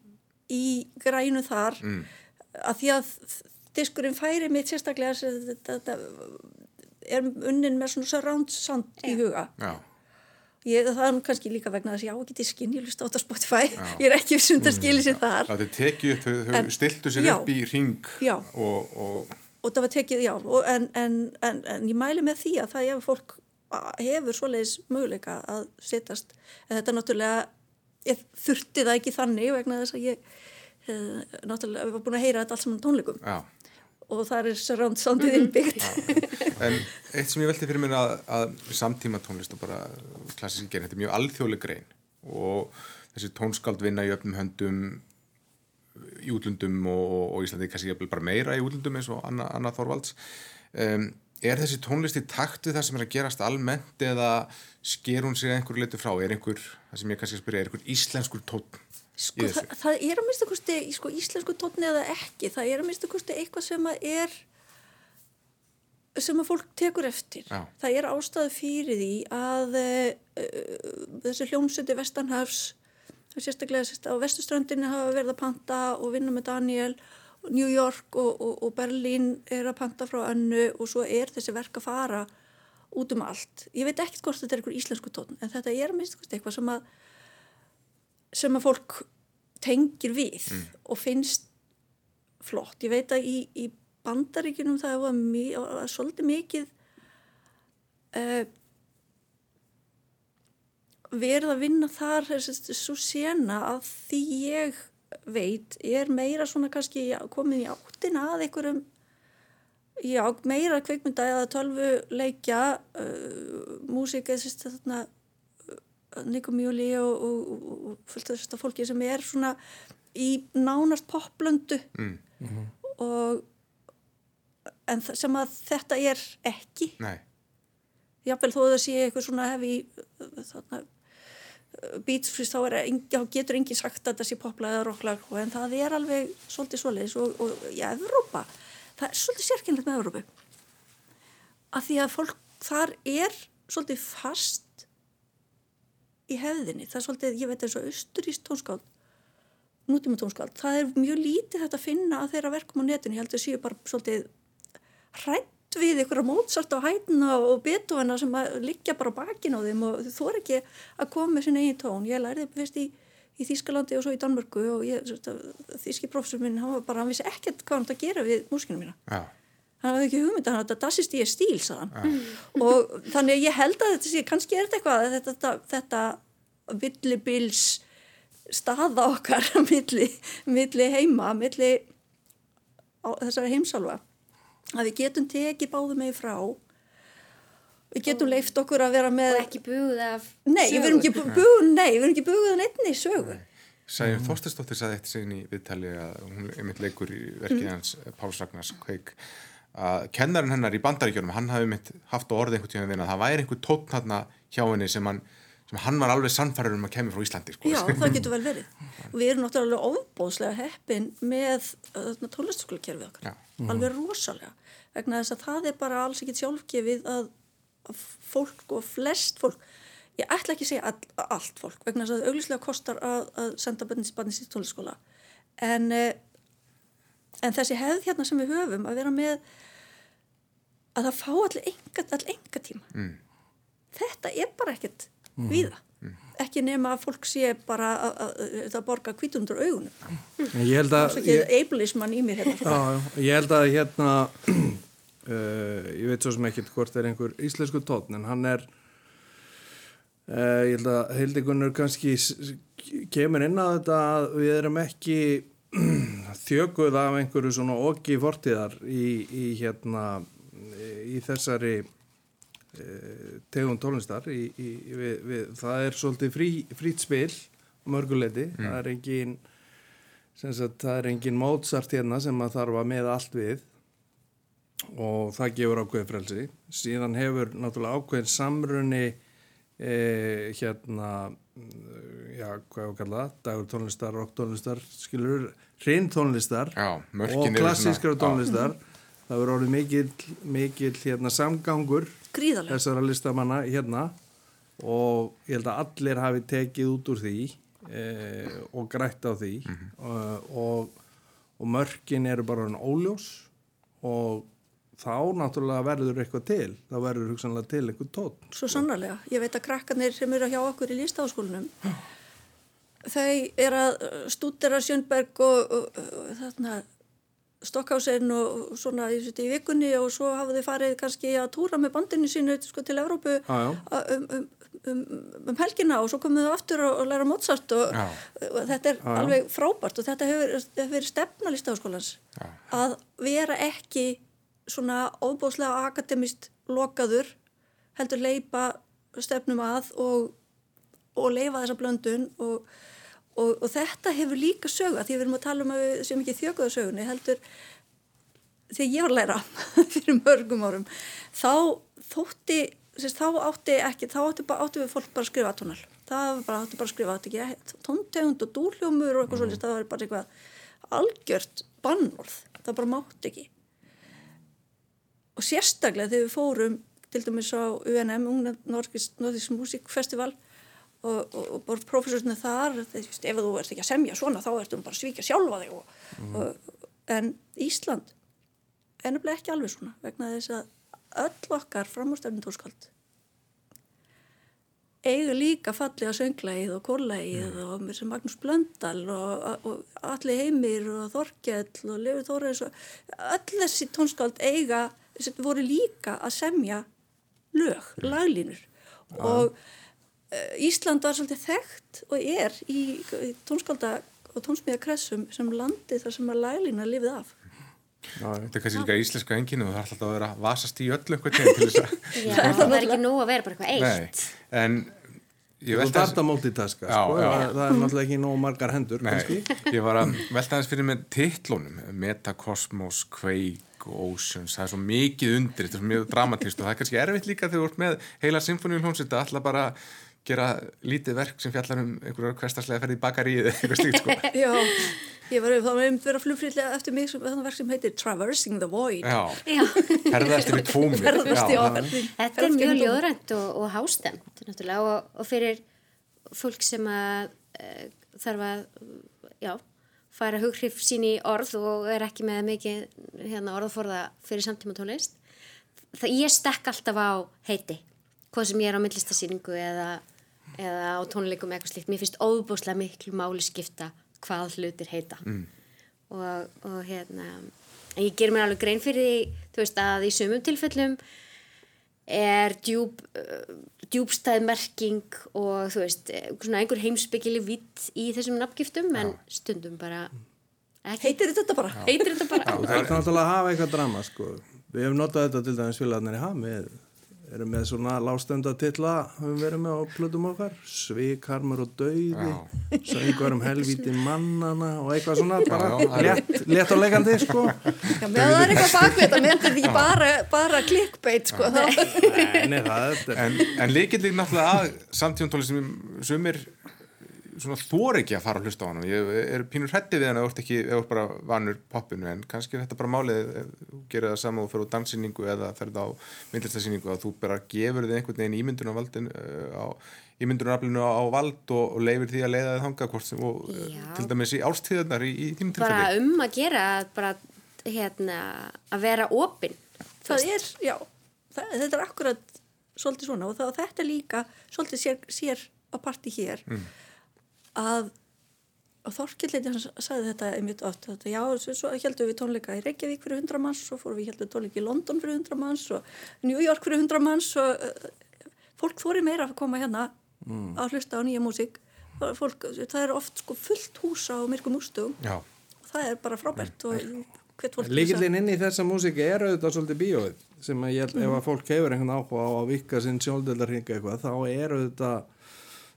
í grænu þar. Mm. að því að diskurinn færi mitt sérstaklega þetta, þetta er unnin með svona surround sound í huga. Já, ég, það er kannski líka vegna þess að ég á ekki til skinn, ég lust á þetta Spotify. Ég er ekki vissum að skilja sér þar. Það er tekið þau, þau En- stiltu sér já. upp í ring Já. og, og og það var tekið, já, og, en, en, en, en ég mæli með því að það hefur fólk hefur svoleiðis möguleika að setjast, en þetta er náttúrulega ég þurfti það ekki þannig vegna þess að ég eh, náttúrulega var búin að heyra þetta allt saman tónleikum. Já. og það er surround soundið innbyggt. En eitt sem ég velti fyrir mér að, að samtíma tónlist og bara klassíski gerin, þetta er mjög alþjóðleg grein. Og þessi tónskáld vinna í öfnum höndum í útlundum og, og Íslandi kannski jafnvel bara meira í útlundum eins og Anna, Anna Þorvalds. Um, er þessi tónlist í takt við það sem er að gerast almennt eða sker hún að einhverju leitu frá? Er einhver, það sem ég kannski að spyrja, er einhver íslenskur tónn Sko, það, það er að minnstu kosti sko, íslensku tónni eða ekki, það er að minnstu kosti eitthvað sem að er sem að fólk tekur eftir. Já. það er ástæðu fyrir því að uh, þessi hljómsöndi Vestanhafs sérstaklega sérst, á vestuströndinni hafa verið að panta og vinna með Daniel New York og, og, og Berlín er að panta frá önnu og svo er þessi verk að fara út um allt ég veit ekkert hvort þetta er einhver íslensku tónn en þetta er kosti eitthvað sem að sem að fólk tengir við og finnst flott. Ég veit að í, í bandaríkinum það var var svolítið mikið uh, verið að vinna þar þessi, svo sena að því ég veit er meira svona kannski komin í áttina að einhverjum já, meira kveikmynda eða tölvu leikja uh, músika þessi þarna Nico Mjoli og, og, og, og fullt af þetta fólki sem er svona í nánast poplöndu. Mm. og en sem að þetta er ekki. Nei, jáfnvel þó að það sé eitthvað svona hefi þarna beats þá, þá getur enginn sagt að þetta sé poplag eða rocklag en það er alveg svolítið svoleiðis og, og já, Evrópa. Það er svolítið sérkynlegt með Evrópu. Að því að fólk þar er svolítið fast í hefðinni. Það er svolítið, ég veit eins og austuríst tónskáld nútíma tónskáld, það er mjög lítið þetta að finna að þeirra verkum á netinu, ég held að séu bara svolítið hrætt við einhverja Mozart á hætna og Beethovena sem að liggja bara á bakin á þeim og þú þór ekki að koma með sinna eigin tón. Ég lærði fyrst í, í Þýskalandi og svo í Danmörku og ég, þýski professor minn, hann var bara, hann vissi ekkert hvað hann átti að gera við músikinu mína. já, Hann hafði ekki hugmynd að þetta dassist ég stíl, sagðan. Og þannig að ég held að þetta sé, kannski er þetta eitthvað, að þetta, þetta, þetta villibils staða okkar milli, milli heima, milli á, þessari heimsálfa að við getum tekið báðu með frá. Við getum leift okkur að vera með og ekki búið af nei, við erum ekki búið nei, við erum ekki búið að neittni sögu. Sæjum mm. Þorstesdóttir saði eitt sign í viðtali að hún einmitt leikur í verkið hans Páls Ragnars Kveik að kennarinn hennar í bandaríkjunum hann hafi einmitt haft á orði einhvern tíma að það væri einhver tótt þarna hjá henni sem hann, sem hann var alveg sannfæður um að kemur frá Íslandi sko. já, það getur vel verið og við erum náttúrulega ofbóðslega heppin með uh, tónlistaskólakerfið okkar Já. alveg rosalega vegna þess að það er bara alls ekkit sjálfgefið að, að fólk og flest fólk ég ætla ekki að segja all, allt fólk vegna þess að auglíslega kostar að, að senda bönnis í tónlistaskóla en, uh, en þessi hefð hérna sem við höfum að vera með að það fá allir enga, allir enga tíma Mm. þetta er bara ekkert víða ekki nema að fólk sé bara að, að, að, að borga kvítundur augunum. Ég held að ekki ég, ableismann í mér hérna. Já, ég held að hérna uh, ég veit svo sem ekkert hvort er einhver íslensku tónn en hann er uh, ég held að Hildigunnur kannski kemur inn á þetta að við erum ekki þjökuð af einhverju svona okki fortíðar í, í hérna í þessari uh, tegund tónlistar í, í, við, við, það er svolítið frí, frýtt spil á mörguleiti, það er engin sagt, það er engin Mozart hérna sem að þarf að með allt við og það gefur ákveðin frelsi. Síðan hefur náttúrulega ákveðin samrunni eh, hérna mm, já, hvað ég að kalla það? Dagur tónlistar, rock tónlistar skilur, hrinn tónlistar Já, og klassískra tónlistar. Það verður orðið mikil, mikil hérna, samgangur gríðarlega þessara listamanna hérna og ég held að allir hafi tekið út úr því eh, og grætt á því. Og, og, og mörkin eru bara hann óljós og þá náttúrulega verður eitthvað til. Þá verður hugsanlega til eitthvað tótt Svo sannarlega. Ég veit að krakkarnir sem eru hjá okkur í lístaháskólanum þau eru að stúdera Sjönnberg og, og, og þarna Stokkhausen og svona í, vikunni og svo hafa þau farið kannski að túra með bandinu sínu sko, til Evrópu Já, já. um, um, um, um helgina og svo komum þau aftur og, og læra Mozart og, Já. og þetta er alveg frábært og þetta hefur, hefur verið stefna listaháskólans Já. að vera ekki svona óbúslega akademist lokaður heldur leipa stefnum að og, og leifa þessa blöndun og, og, og þetta hefur líka sögu að því við erum að tala um að við séum ekki þjökuða sögunni heldur þegar ég var að læra fyrir mörgum árum þá þótti sérst, þá átti ekki, þá átti, átti við fólk bara að skrifa tónal það bara, átti bara að skrifa átti ekki tóntegund og dúrljómur og eitthvað svolítið það var bara eitthvað algjört bannvorð, það bara mátti ekki. Og sérstaklega þegar við fórum til dæmis á UNM, Ungna Norðis Músikfestival og, og, og profesorinu þar ef þú ert ekki að semja svona þá ertu bara að svíkja sjálfa þig og, og, en Ísland nefnilega ekki alveg svona vegna þess að öll okkar framúrstefnum tónskald eiga líka fallega sönglægið og kórlægið og mér sem Magnús Blöndal og, og Alli Heimir og Þorkjell og Lefi Þóraðis og öll þessi tónskald eiga voru líka að semja lög, laglínur. Og uh, Ísland var svolítið þekkt og er í, tónskálda og tónsmíðakressum sem landi þar sem að laglína lifið af Þetta er kannski líka íslenska enginu og það er alltaf að vera að vasast í öllu veginn til þess að Já, það er ekki nóg að vera bara eitthvað eitt. Nei, en ég velta Já, sko, já. Það, er náttúrulega ekki nóg margar hendur Nei, ég var að velta aðeins fyrir með titlunum Metacosmos, Quake og Oceans, það er svo mikið undir þetta er svo mjög dramatist og það er kannski erfitt líka þegar þú ert með heila symfóníu hljómsveit að alltaf bara gera lítið verk sem fjallar um einhverjar hverstarslega ferði í bakaríð eða eitthvað slíkt sko. Já, ég var þá með um vera flugfrýðlega eftir mig sem þannig verk sem heitir Traversing the Void. Já, ferðast yfir tómi Þetta er mjög ljóðrænt og, og hástemt náttúrulega og, og fyrir fólk sem að e, þarf að já, fara hughrif sín í orð og er ekki með mikið hérna, orðforða fyrir samtíma tónlist. Það, ég stekk alltaf á heiti, hvað sem ég er á myndlistasýningu eða, eða á tónleikum eitthvað slíkt. Mér finnst óbúslega miklu máli skipta hvað hlutir heita mm. og, og hérna en ég ger mér alveg grein fyrir því þú veist að í sumum tilfellum er djúb, uh, djúbstæð merking og þú veist, eh, svona einhver heimsbyggili vitt í þessum nafngiftum en stundum bara ekki, Heitir þetta bara? heitir þetta bara Það er náttúrulega að hafa eitthvað drama sko. Við hefum notað þetta til dæmis ham við erum með svona lástenda titla höfum verið með á plötum okkar Svíkarmur og dauði Söngur um helvíti mannana og eitthvað svona bara létt, létt og leikandi sko. Já, með það er eitthvað bakveit að mynda því bara, bara clickbait sko. Nei, nei, það er En, en líkildið náttúrulega að samtíðum tónlist sem sumir svona þór ekki að fara að hlusta á hann ég er pínur hrætti við hann að ert ekki ert bara vanur poppinu en kannski er þetta bara málið ef þú gerir það saman og fyrir á danssýningu eða ferð á myndlistasýningu að þú bara gefur þið einhvern veginn ímyndunarvaldin uh, á ímyndunaraflinu á, á vald og, og leifir því að leiða þið þanga hvort sem, og uh, Já. til dæmis í ástíðarnar í, í þínum bara um að gera að bara hérna að vera opinn. Það er, já, það, þetta er akkurat svolítið svona og, það, þetta líka svolítið sér, sér á parti hér að hann sagði þetta einmitt oft þetta, já, svo, heldum við tónleika í Reykjavík fyrir 100 manns og fórum við heldum tónleika í London fyrir 100 manns og New York fyrir 100 manns og uh, fólk þóri meira að koma hérna að hlusta á nýja músík. Fólk, það er oft sko fullt hús á myrkum úrstugum Já, og það er bara frábært fólk Líkillinn inn í þessa músík er auðvitað svolítið bíóið sem að ég held ef að fólk hefur einhvern áhuga á að vika sinn sjálfdeldarhinga eitthvað þá er auðvitað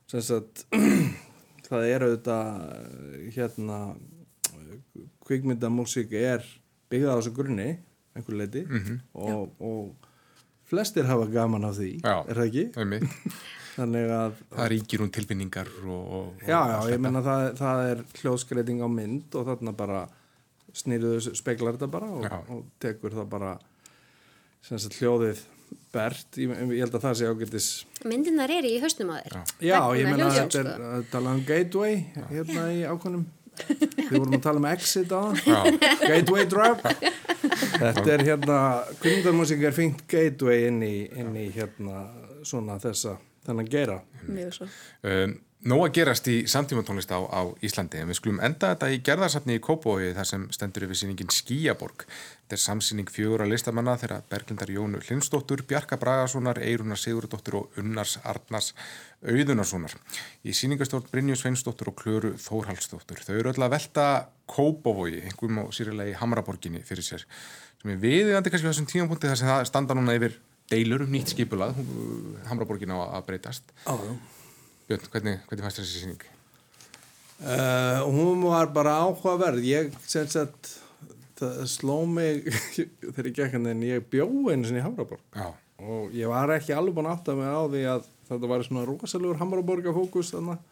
sem sagt það er auðvitað hérna kvikmyndamúsík er byggða á þessu grunni einhver leiti og, og flestir hafa gaman af því Já. er það ekki? einmitt. Þannig að það ríkir hún tilfinningar og, og, Já, já, ég menna það, það er hljóðskreiting á mynd og þarna bara snýruðu speglar þetta bara og, tekur það bara sem sagt hljóðið bert, ég, ég held að það sé ágættis myndirnar eru í hausnum á þér. Já, ég menna hljóðsins, þetta er að tala um gateway hérna í ákonum við vorum að tala um exit á Já. gateway drug Þetta er hérna, kvindarmusik er fengt gateway inn í, inn í hérna svona þessa, þennan gera. mjög svo. Um, Nó að gerast í samtímatónlist á, á Íslandi en við skulum enda þetta í gerðarsafni í Kópói þar sem stendur yfir sýningin Skíaborg. Þetta er samsýning fjögur að listamanna þeirra Berglindar Jónu Lindsdóttur, Bjarka Bragasonar, Eiruna Sigurdóttur og Unnars Arnars Auðunarssonar. Í sýningastjórn Brynju Sveinsdóttur og Klöru Þórhalsdóttur. Þau eru öll að velta Kópavogi, einhverjum á sýrilega í Hamraborginni fyrir sér. Sem er viðiðandi kannski á þessum tímapunkti þar sem það standa núna yfir deilur um nýtt skipulað, Hamraborgin á að breytast. Já, já. Björn, hvernig, hvernig fannst þessi sýning? Uh, hún var bara áhugaverð. Ég sem sagt það sló mig þegar ég gekk en ég bjó einu sinni í Hamraborg. Já, og ég var ekki alveg búin að átta mig á því að þetta var svona rosalegur Hamraborga fókus þannig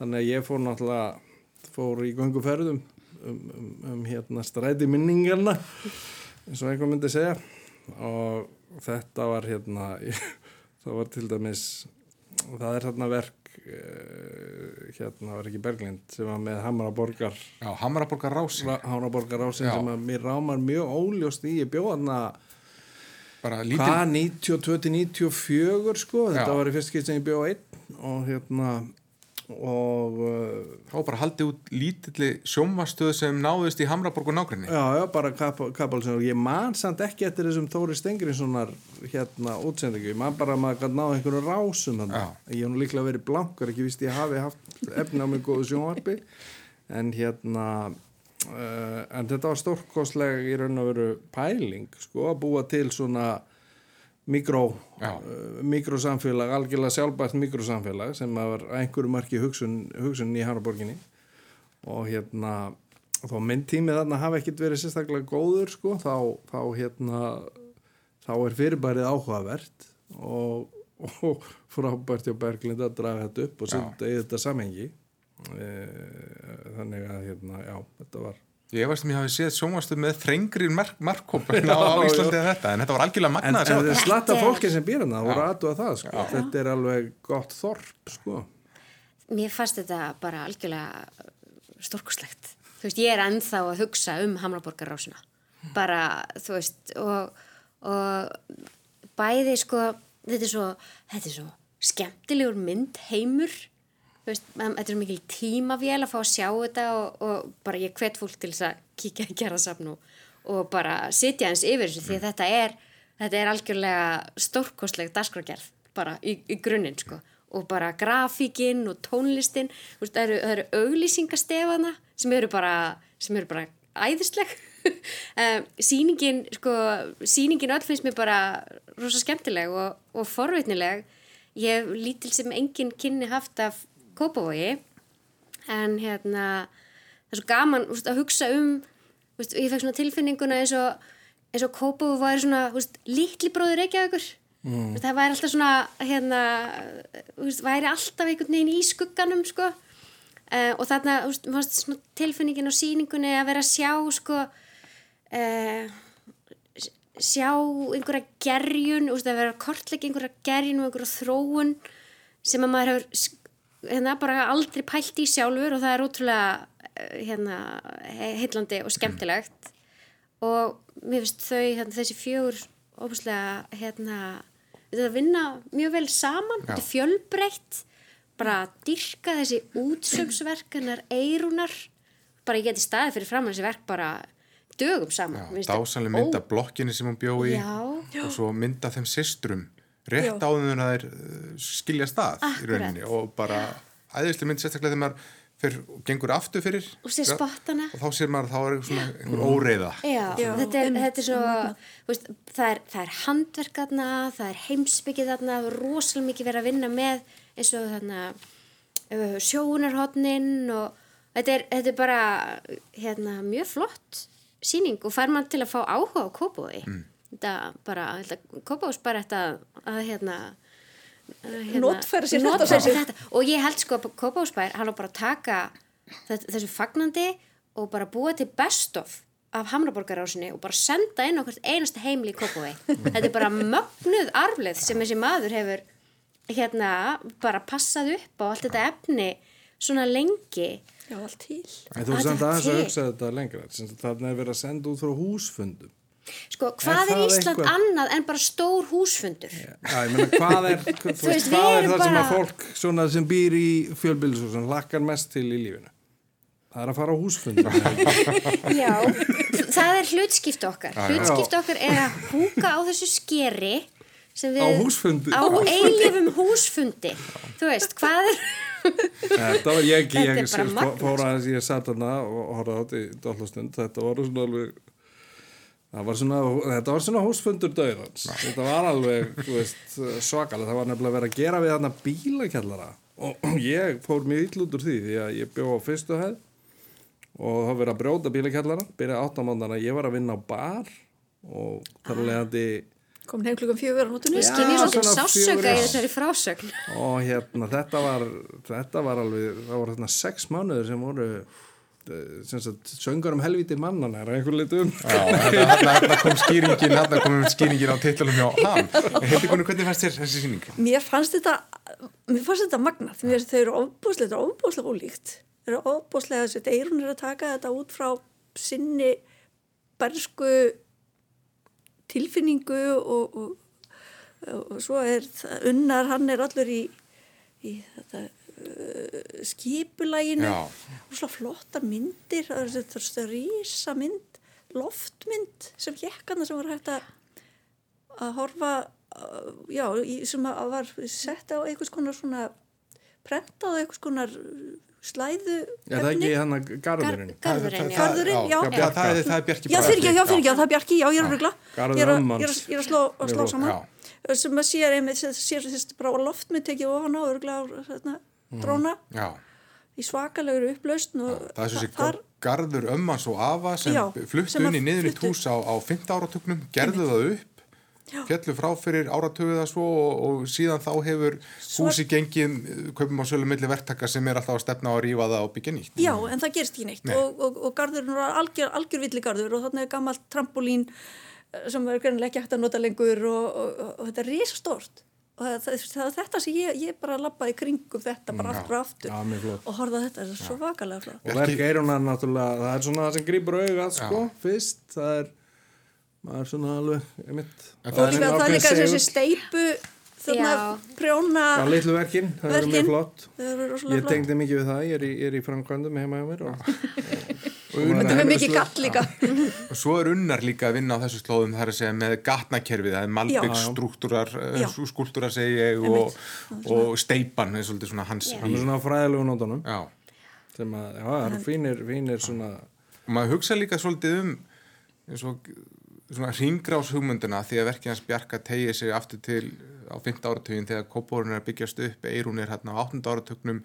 þannig að ég fór náttúrulega fór í gönguferðum um, um, um hérna stræti minningarna eins og einhver myndi segja. Og þetta var hérna það var til dæmis það er hérna verk eh, hérna var ekki Berglind sem var með Hamraborgar já Hamraborgar rási, Hamraborgar ásin Já. sem að mér rámar mjög óljóst í ég bjóð þarna bara lítil, hvað 92-94 sko þetta Já. var í fyrst skipt sem ég bjóð einn og hérna og uh, þá bara haldið út lítilli sjómastöð sem náðist í Hamraborg og nágrinni. já, já, bara kapalsson og ég man samt ekki eftir þessum Þóri Stengriðssonar hérna útsendingu, ég man bara að maður gæti náða einhverju rásum ég hef nú líklega verið blankar, ekki víst ég hafi haft efni á mig góðu sjónvarpi. En hérna uh, en þetta var stórkostlega í raun og veru pæling sko, að búa til svona mikró, uh, mikrosamfélag algjörlega sjálfbært mikrosamfélag sem var einhverju marki hugsun, hugsun í Hanaborginni og hérna þó minn tími þarna hafi ekkit verið sérstaklega góður sko, þá, þá hérna þá er fyrirbærið áhugavert og, og frábært hjá Berglind að draga þetta upp og setja í þetta samhengi. E, þannig að hérna, já, þetta var Ég veist um ég hafi séð sjómastöð með þrengri mark, markkóp á, Íslandi en þetta, en þetta var algjörlega en, magnað en að sjá þetta er slatta fólki sem býr hana, það voru aðtúa það sko. þetta er alveg gott þorp sko. Mér fannst þetta bara algjörlega stórkuslegt. Þú veist, ég er ennþá að hugsa um Hamraborgarrásuna. Bara, þú veist, og, og bæði, sko, þetta er svo, þetta er svo skemmtilegur myndheimur. Þú veist, þetta er mikil tímavél að fá að sjá þetta og, og bara ég hvet fólk til þess að kíkja að gera safn og, bara sitja eins yfir þessu því að þetta er, þetta er algjörlega stórkostleg dagskrárgerð bara í, í grunninn sko. Og bara grafíkinn og tónlistin þú veist, það eru, eru auglýsingastefana sem eru bara, sem eru bara æðisleg. Um, sýningin sko, sýningin öll finnst mér bara rosa skemmtileg og, og forvitnileg. Ég hef lítil sem engin kynni haft af Kópavogi en hérna það er svo gaman úst, að hugsa um úst, ég fekk svona tilfinninguna eins og eins og Kópavogi var svona úst, litli bróður Reykjavíkur mm. það væri alltaf svona hérna, úst, væri alltaf einhvern veginn í skugganum sko uh, og þarna úst, tilfinningin á sýningunni að vera að sjá sko uh, sjá einhverja gerjun úst, að vera að kortleika einhverja gerjun og einhverja þróun sem að maður hefur hérna bara aldrei pælt í sjálfur og það er ótrúlega eh, hérna heillandi og skemmtilegt. Og mér finnst þau hérna, þessi fjögur óbúslega hérna þetta vinna mjög vel saman þetta er fjölbreytt. Bara að dyrka þessi útsömsverk hennar eirunar bara ég geti staðið fyrir fram þessi verk bara dögum saman þetta Dásanlega mynd af blokkinni sem hún bjó í Já. og svo mynd af þeim systrum rétt áður en það er uh, skilja stað í Akkurat. rauninni og bara æðislega mynd sérstaklega þegar maður fyrir, gengur aftur fyrir Og og þá sér maður að þá er svona einhver óreiða. Já, Já, þetta, er, þetta er svo, þú veist, það er, það er handverk þarna, það er heimsbyggið þarna, það er rosalega mikið verið að vinna með eins og þarna uh, sjóunarhotnin og þetta er, þetta er bara hérna, mjög flott síning og fær mann til að fá áhuga á kópói. Mm. Þetta bara, kópós bara þetta að hérna uh, Notfæra sér þetta notfæra sér saman. þetta og ég held sko að Kópásbær hann á bara að taka þessu fagnandi og bara búa til best of af Hamraborgarásinni og bara senda inn okkur einasta heimli í Kópói þetta er bara mögnuð arfleð sem þessi maður hefur hérna bara passað upp á allt þetta efni svona lengi Já, allt til. En þú er Að samt aðeins að hugsa þetta lengra. Sem sagt, Þarna er verið að senda út frá húsfundum. Sko, hvað er, það Ísland eitthvað? annað en bara stór húsfundur? Já, ég meina, hvað er, þú veist, veist, hvað er það sem bara- að fólk svona, sem býr í fjölbýlisúsum hlakkar mest til í lífinu? Það er að fara á húsfundur. Já, það er hlutskipt okkar. Hlutskipt okkar er að húka á þessu skeri sem við... Á húsfundi? Á eilifum húsfundi. Þú veist, hvað er... Þetta var, ég, er ég, ég fór aðeins, ég satt þarna og horfði á þetta í dollastund, þetta var svona alveg, var svona, þetta var svona húsfundur döðans. Þetta var alveg, svakalega, það var nefnilega verið að gera við þarna bílakjallara og ég fór mjög ill út úr því því að ég bjó á fyrstu hæð og það var verið að brjóta bílakjallara, byrjaði áttamandana, ég var að vinna á bar og þar Ah. leðandi komin heim klukkan fjögur á nótunni Já. Skynni svolítið sásöka í þessari frásögn. og hérna þetta var þetta var alveg, það voru þarna sex mánuður sem voru sem sagt, söngur um helviti mannan er einhver litum Já, þetta, hérna, hérna kom skýringin, hérna kom skýringin á titlunum hjá hann. Hvernig fannst þér þessi sýning? mér fannst þetta mér fannst þetta magnað mér þau eru ofbúslega, ofbúslega ólíkt þau eru ofbúslega þessi eirun er að taka þetta út frá sinni bersku tilfinningu og, og, og, og svo er unnar hann er allur í, í þetta skipulæginu Já. og svo flottar myndir það er þetta þetta rísa mynd loftmynd sem jekkana sem var hægt að horfa uh, já, í, sem að var sett á einhvers konar svona prentað á einhvers konar slæðu Já, það er ekki hann að garðurinn Garðurinn, já. Það, það, er- það er Bjarki Já, Braga. fyrir ekki, já, fyrir ekki, það er Bjarki, já, ég er að. Garður Ég er að- er er slá, saman. Sem að sér einmitt, sem sér þessi bara loftmynd tekið ofan á, örgla á hérna, dróna. Já, í svakalegur upplausn og það er sér þar, garður ömmans og afa sem Já, fluttu sem inn í niður í tús á, á 15 áratugnum, gerðu það upp fjallu frá fyrir áratugu það svo og, og síðan þá hefur Svo- húsi gengið kaupum á sölu milli verktaka sem er alltaf að stefna á að rífa það og byggja nýtt já, en það gerst ekki neitt Nei. og, og, og garðurinn var algjör, algjör villigarður og þannig gammalt trampolín eh, sem er greinilega ekki hægt að nota lengur og, þetta er risastórt og það, það, það er þetta sem ég, ég bara lappaði kringum þetta bara aftur og aftur flott. og horfða þetta, þetta er svo vakalega flott. Og verk eirunar náttúrulega það er svona það sem grýpur augað sko, fyrst það er maður er svona alveg einmitt, En og líka það er líka þessi steipu þarna Já. prjóna Já, litlu verkin, það Verkin. mjög flott. Ég tengdi mikið við það, ég er í, er í framkvæmdum heima hjá mér og, þetta er mikið gall líka og svo er unnar líka að vinna á þessu slóðum það er að segja með gatnakerfið það er malbygg Já. strúktúrar Já. skúltúrar segi ég og, og steipan er svolítið svona hans hann er svona fræðilegu nótunum Já. sem að, já, það eru fínir, fínir svona og maður hugsa líka svolítið um eins og svona ringrás hugmynduna því að verkið hans Bjarka tegið sig aftur til á 5. áratugin þegar Kópavórun er byggjast upp Eirún er hérna á 8. áratugnum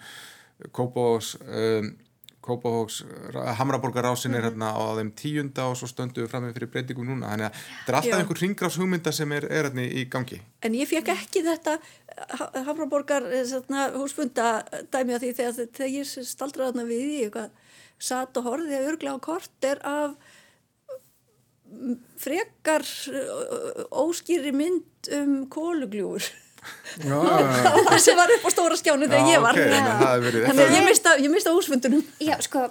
Kópavóks um, Kópavóks Hamraborgarásin er hérna á þeim tíunda og svo stöndu við fram með fyrir breytingum núna þannig að þetta er alltaf Já. einhver ringrás hugmynda sem er, er hérna í gangi en ég fekk ekki þetta Hafraborgar húsfunda dæmi á því þegar, þegar ég staldraði þarna við í eitthvað satt og horfði að örgla á korter af mm, frekar uh, óskýri mynd um kólugljúur. Það sem var upp á stóra skjánu þegar ég var. ok, þannig að hefur ég mista, ég mista húsfundunum Já, sko,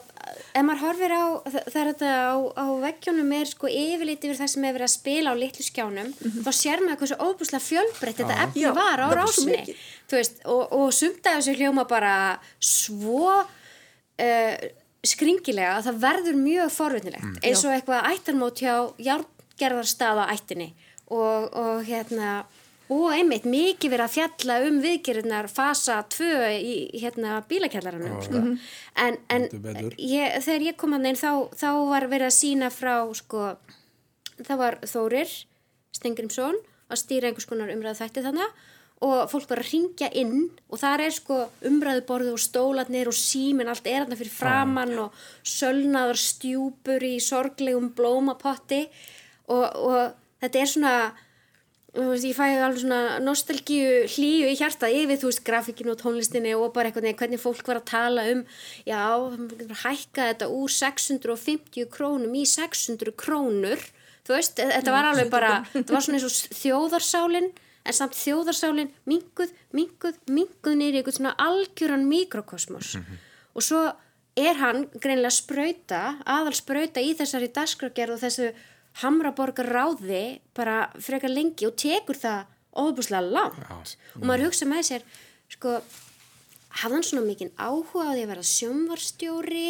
ef maður horfir á, það, er þetta á, á veggjónum er sko yfirleitt yfir það sem er verið að spila á litlu skjánum, þá sér maður hversu óbúslega fjölbreytt þetta efni Já, var á rásinni. mikið. Þú veist, og, og sumt af þessu hljóma bara svo uh, skringilega að það verður mjög forvitnilegt, eins og eitthvað ættarmót hjá járngerðarstað á ættinni og, og hérna og einmitt mikið verið að fjalla um viðgerðunar fasa 2 í hérna bílakjallaranum sko. en, en Heldur betur. ég, þegar ég kom að neinn þá, þá var verið að sína frá sko, það var Þórir Stengrimsson að stýra einhvers konar umræðu þætti þannig og fólk var að ringja inn og þar er sko umræðuborðu og stólarnir og símin allt er þarna fyrir framann og sölnaður stjúpur í sorglegum blómapotti og, og þetta er svona þú veist, ég fæ alveg svona nostalgíu hlýju í hjartað yfir, þú veist, grafíkinu og tónlistinni og bara eitthvað, hvernig fólk var að tala um já, hækka þetta úr 650 krónum í 600 krónur. Þú veist, e, þetta var alveg bara þetta var svona eins og þjóðarsálin en samt þjóðarsálin minguð, minguð, minguð nýri eitthvað svona algjöran mikrokosmos og svo er hann greinilega sprauta, aðal sprauta í þessari dagskrafgerð og þessu Hamraborgar ráði bara frekar lengi og tekur það ofubúslega langt. Og maður hugsa með sér sko hafði hann svona mikið áhuga á því að vera sjónvarstjóri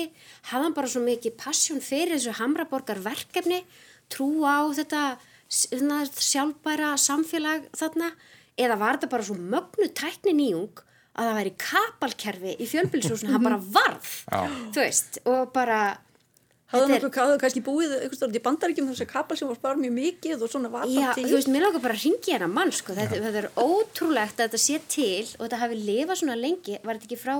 hafði hann bara svo mikið passjón fyrir þessu Hamraborgar verkefni trú á þetta þarna sjálfbæra samfélag þarna? Eða var þetta bara svo mögnu tækni nýjung að það væri kapalkerfi í fjölbýlisúsinu, hann bara varð Já. þú veist, og bara Hafðu er- hafðu kannski búið einhvers stórt í bandaríkjum þess að kapal sem var spara mjög mikið og svona var Já, bara til. þú veist, mér langar bara að ringi hérna mann, sko, þetta, þetta er ótrúlegt að þetta sé til og þetta hafi lifað svona lengi, var þetta ekki frá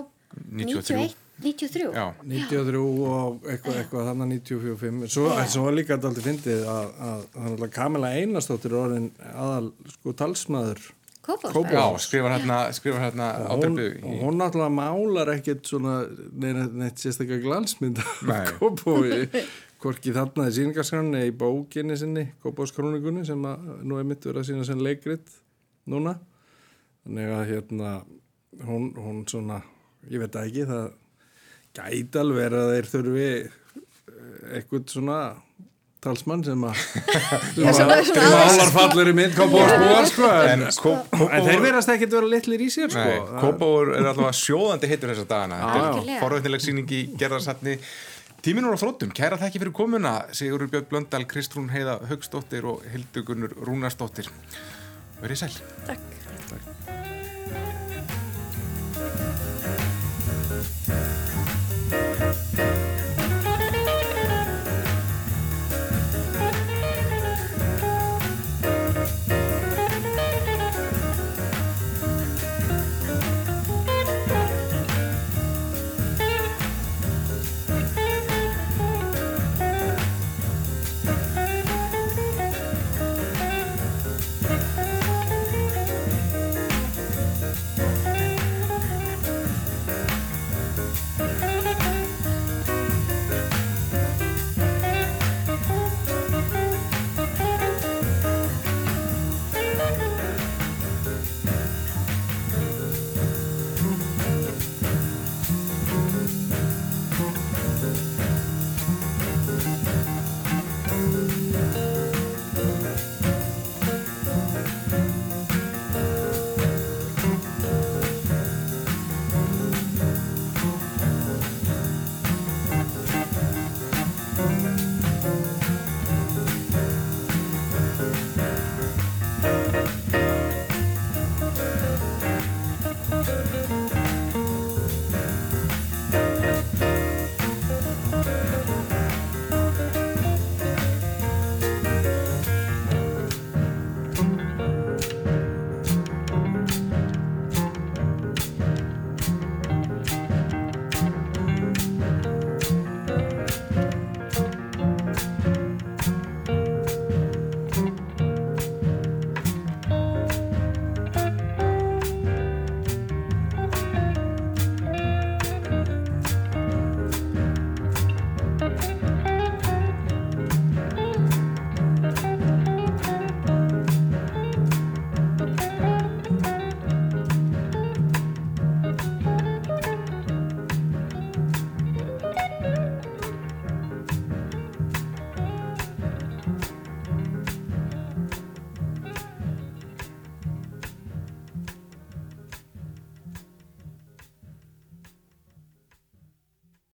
93? 93? Já, 93 og eitthvað, eitthvað þannig 94-5 svo, svo var líka þetta aldrei fyndið að, að, að, Kamila Einarsdóttir er orðin aðal sko talsmaður Kópavogsbæjar. já skrifar hérna, skrifar hérna og hún, hún náttúrulega málar ekkert svona neitt, neitt sérstaklega glansmynd Nei. af Kópavogi hvorki þarna í síningarskránni í bókinni sinni, Kópavogskrónikunni sem að nú er mitt verið að sína sem leikrit núna þannig að hérna hún, hún svona, ég veit ekki það gæti alveg verið að þeir þurfi eh, eitthvað svona talsmann sem að sem svona- að svona málar fallir í mynd Kópavogsbúar sko En en, þeir verðast ekkert vera litlir í sér sko. Nei, Kópavur er allavega sjóðandi heitur þessa dagana. Þetta er forveitinleg sýning í gerðarsatni Tíminn úr á þróttum, kæra þakki fyrir komuna Sigurður Björn Blöndal, Kristrún Heiða Haugsdóttir og Hildugunur Rúnarsdóttir. Verið sæl. Takk.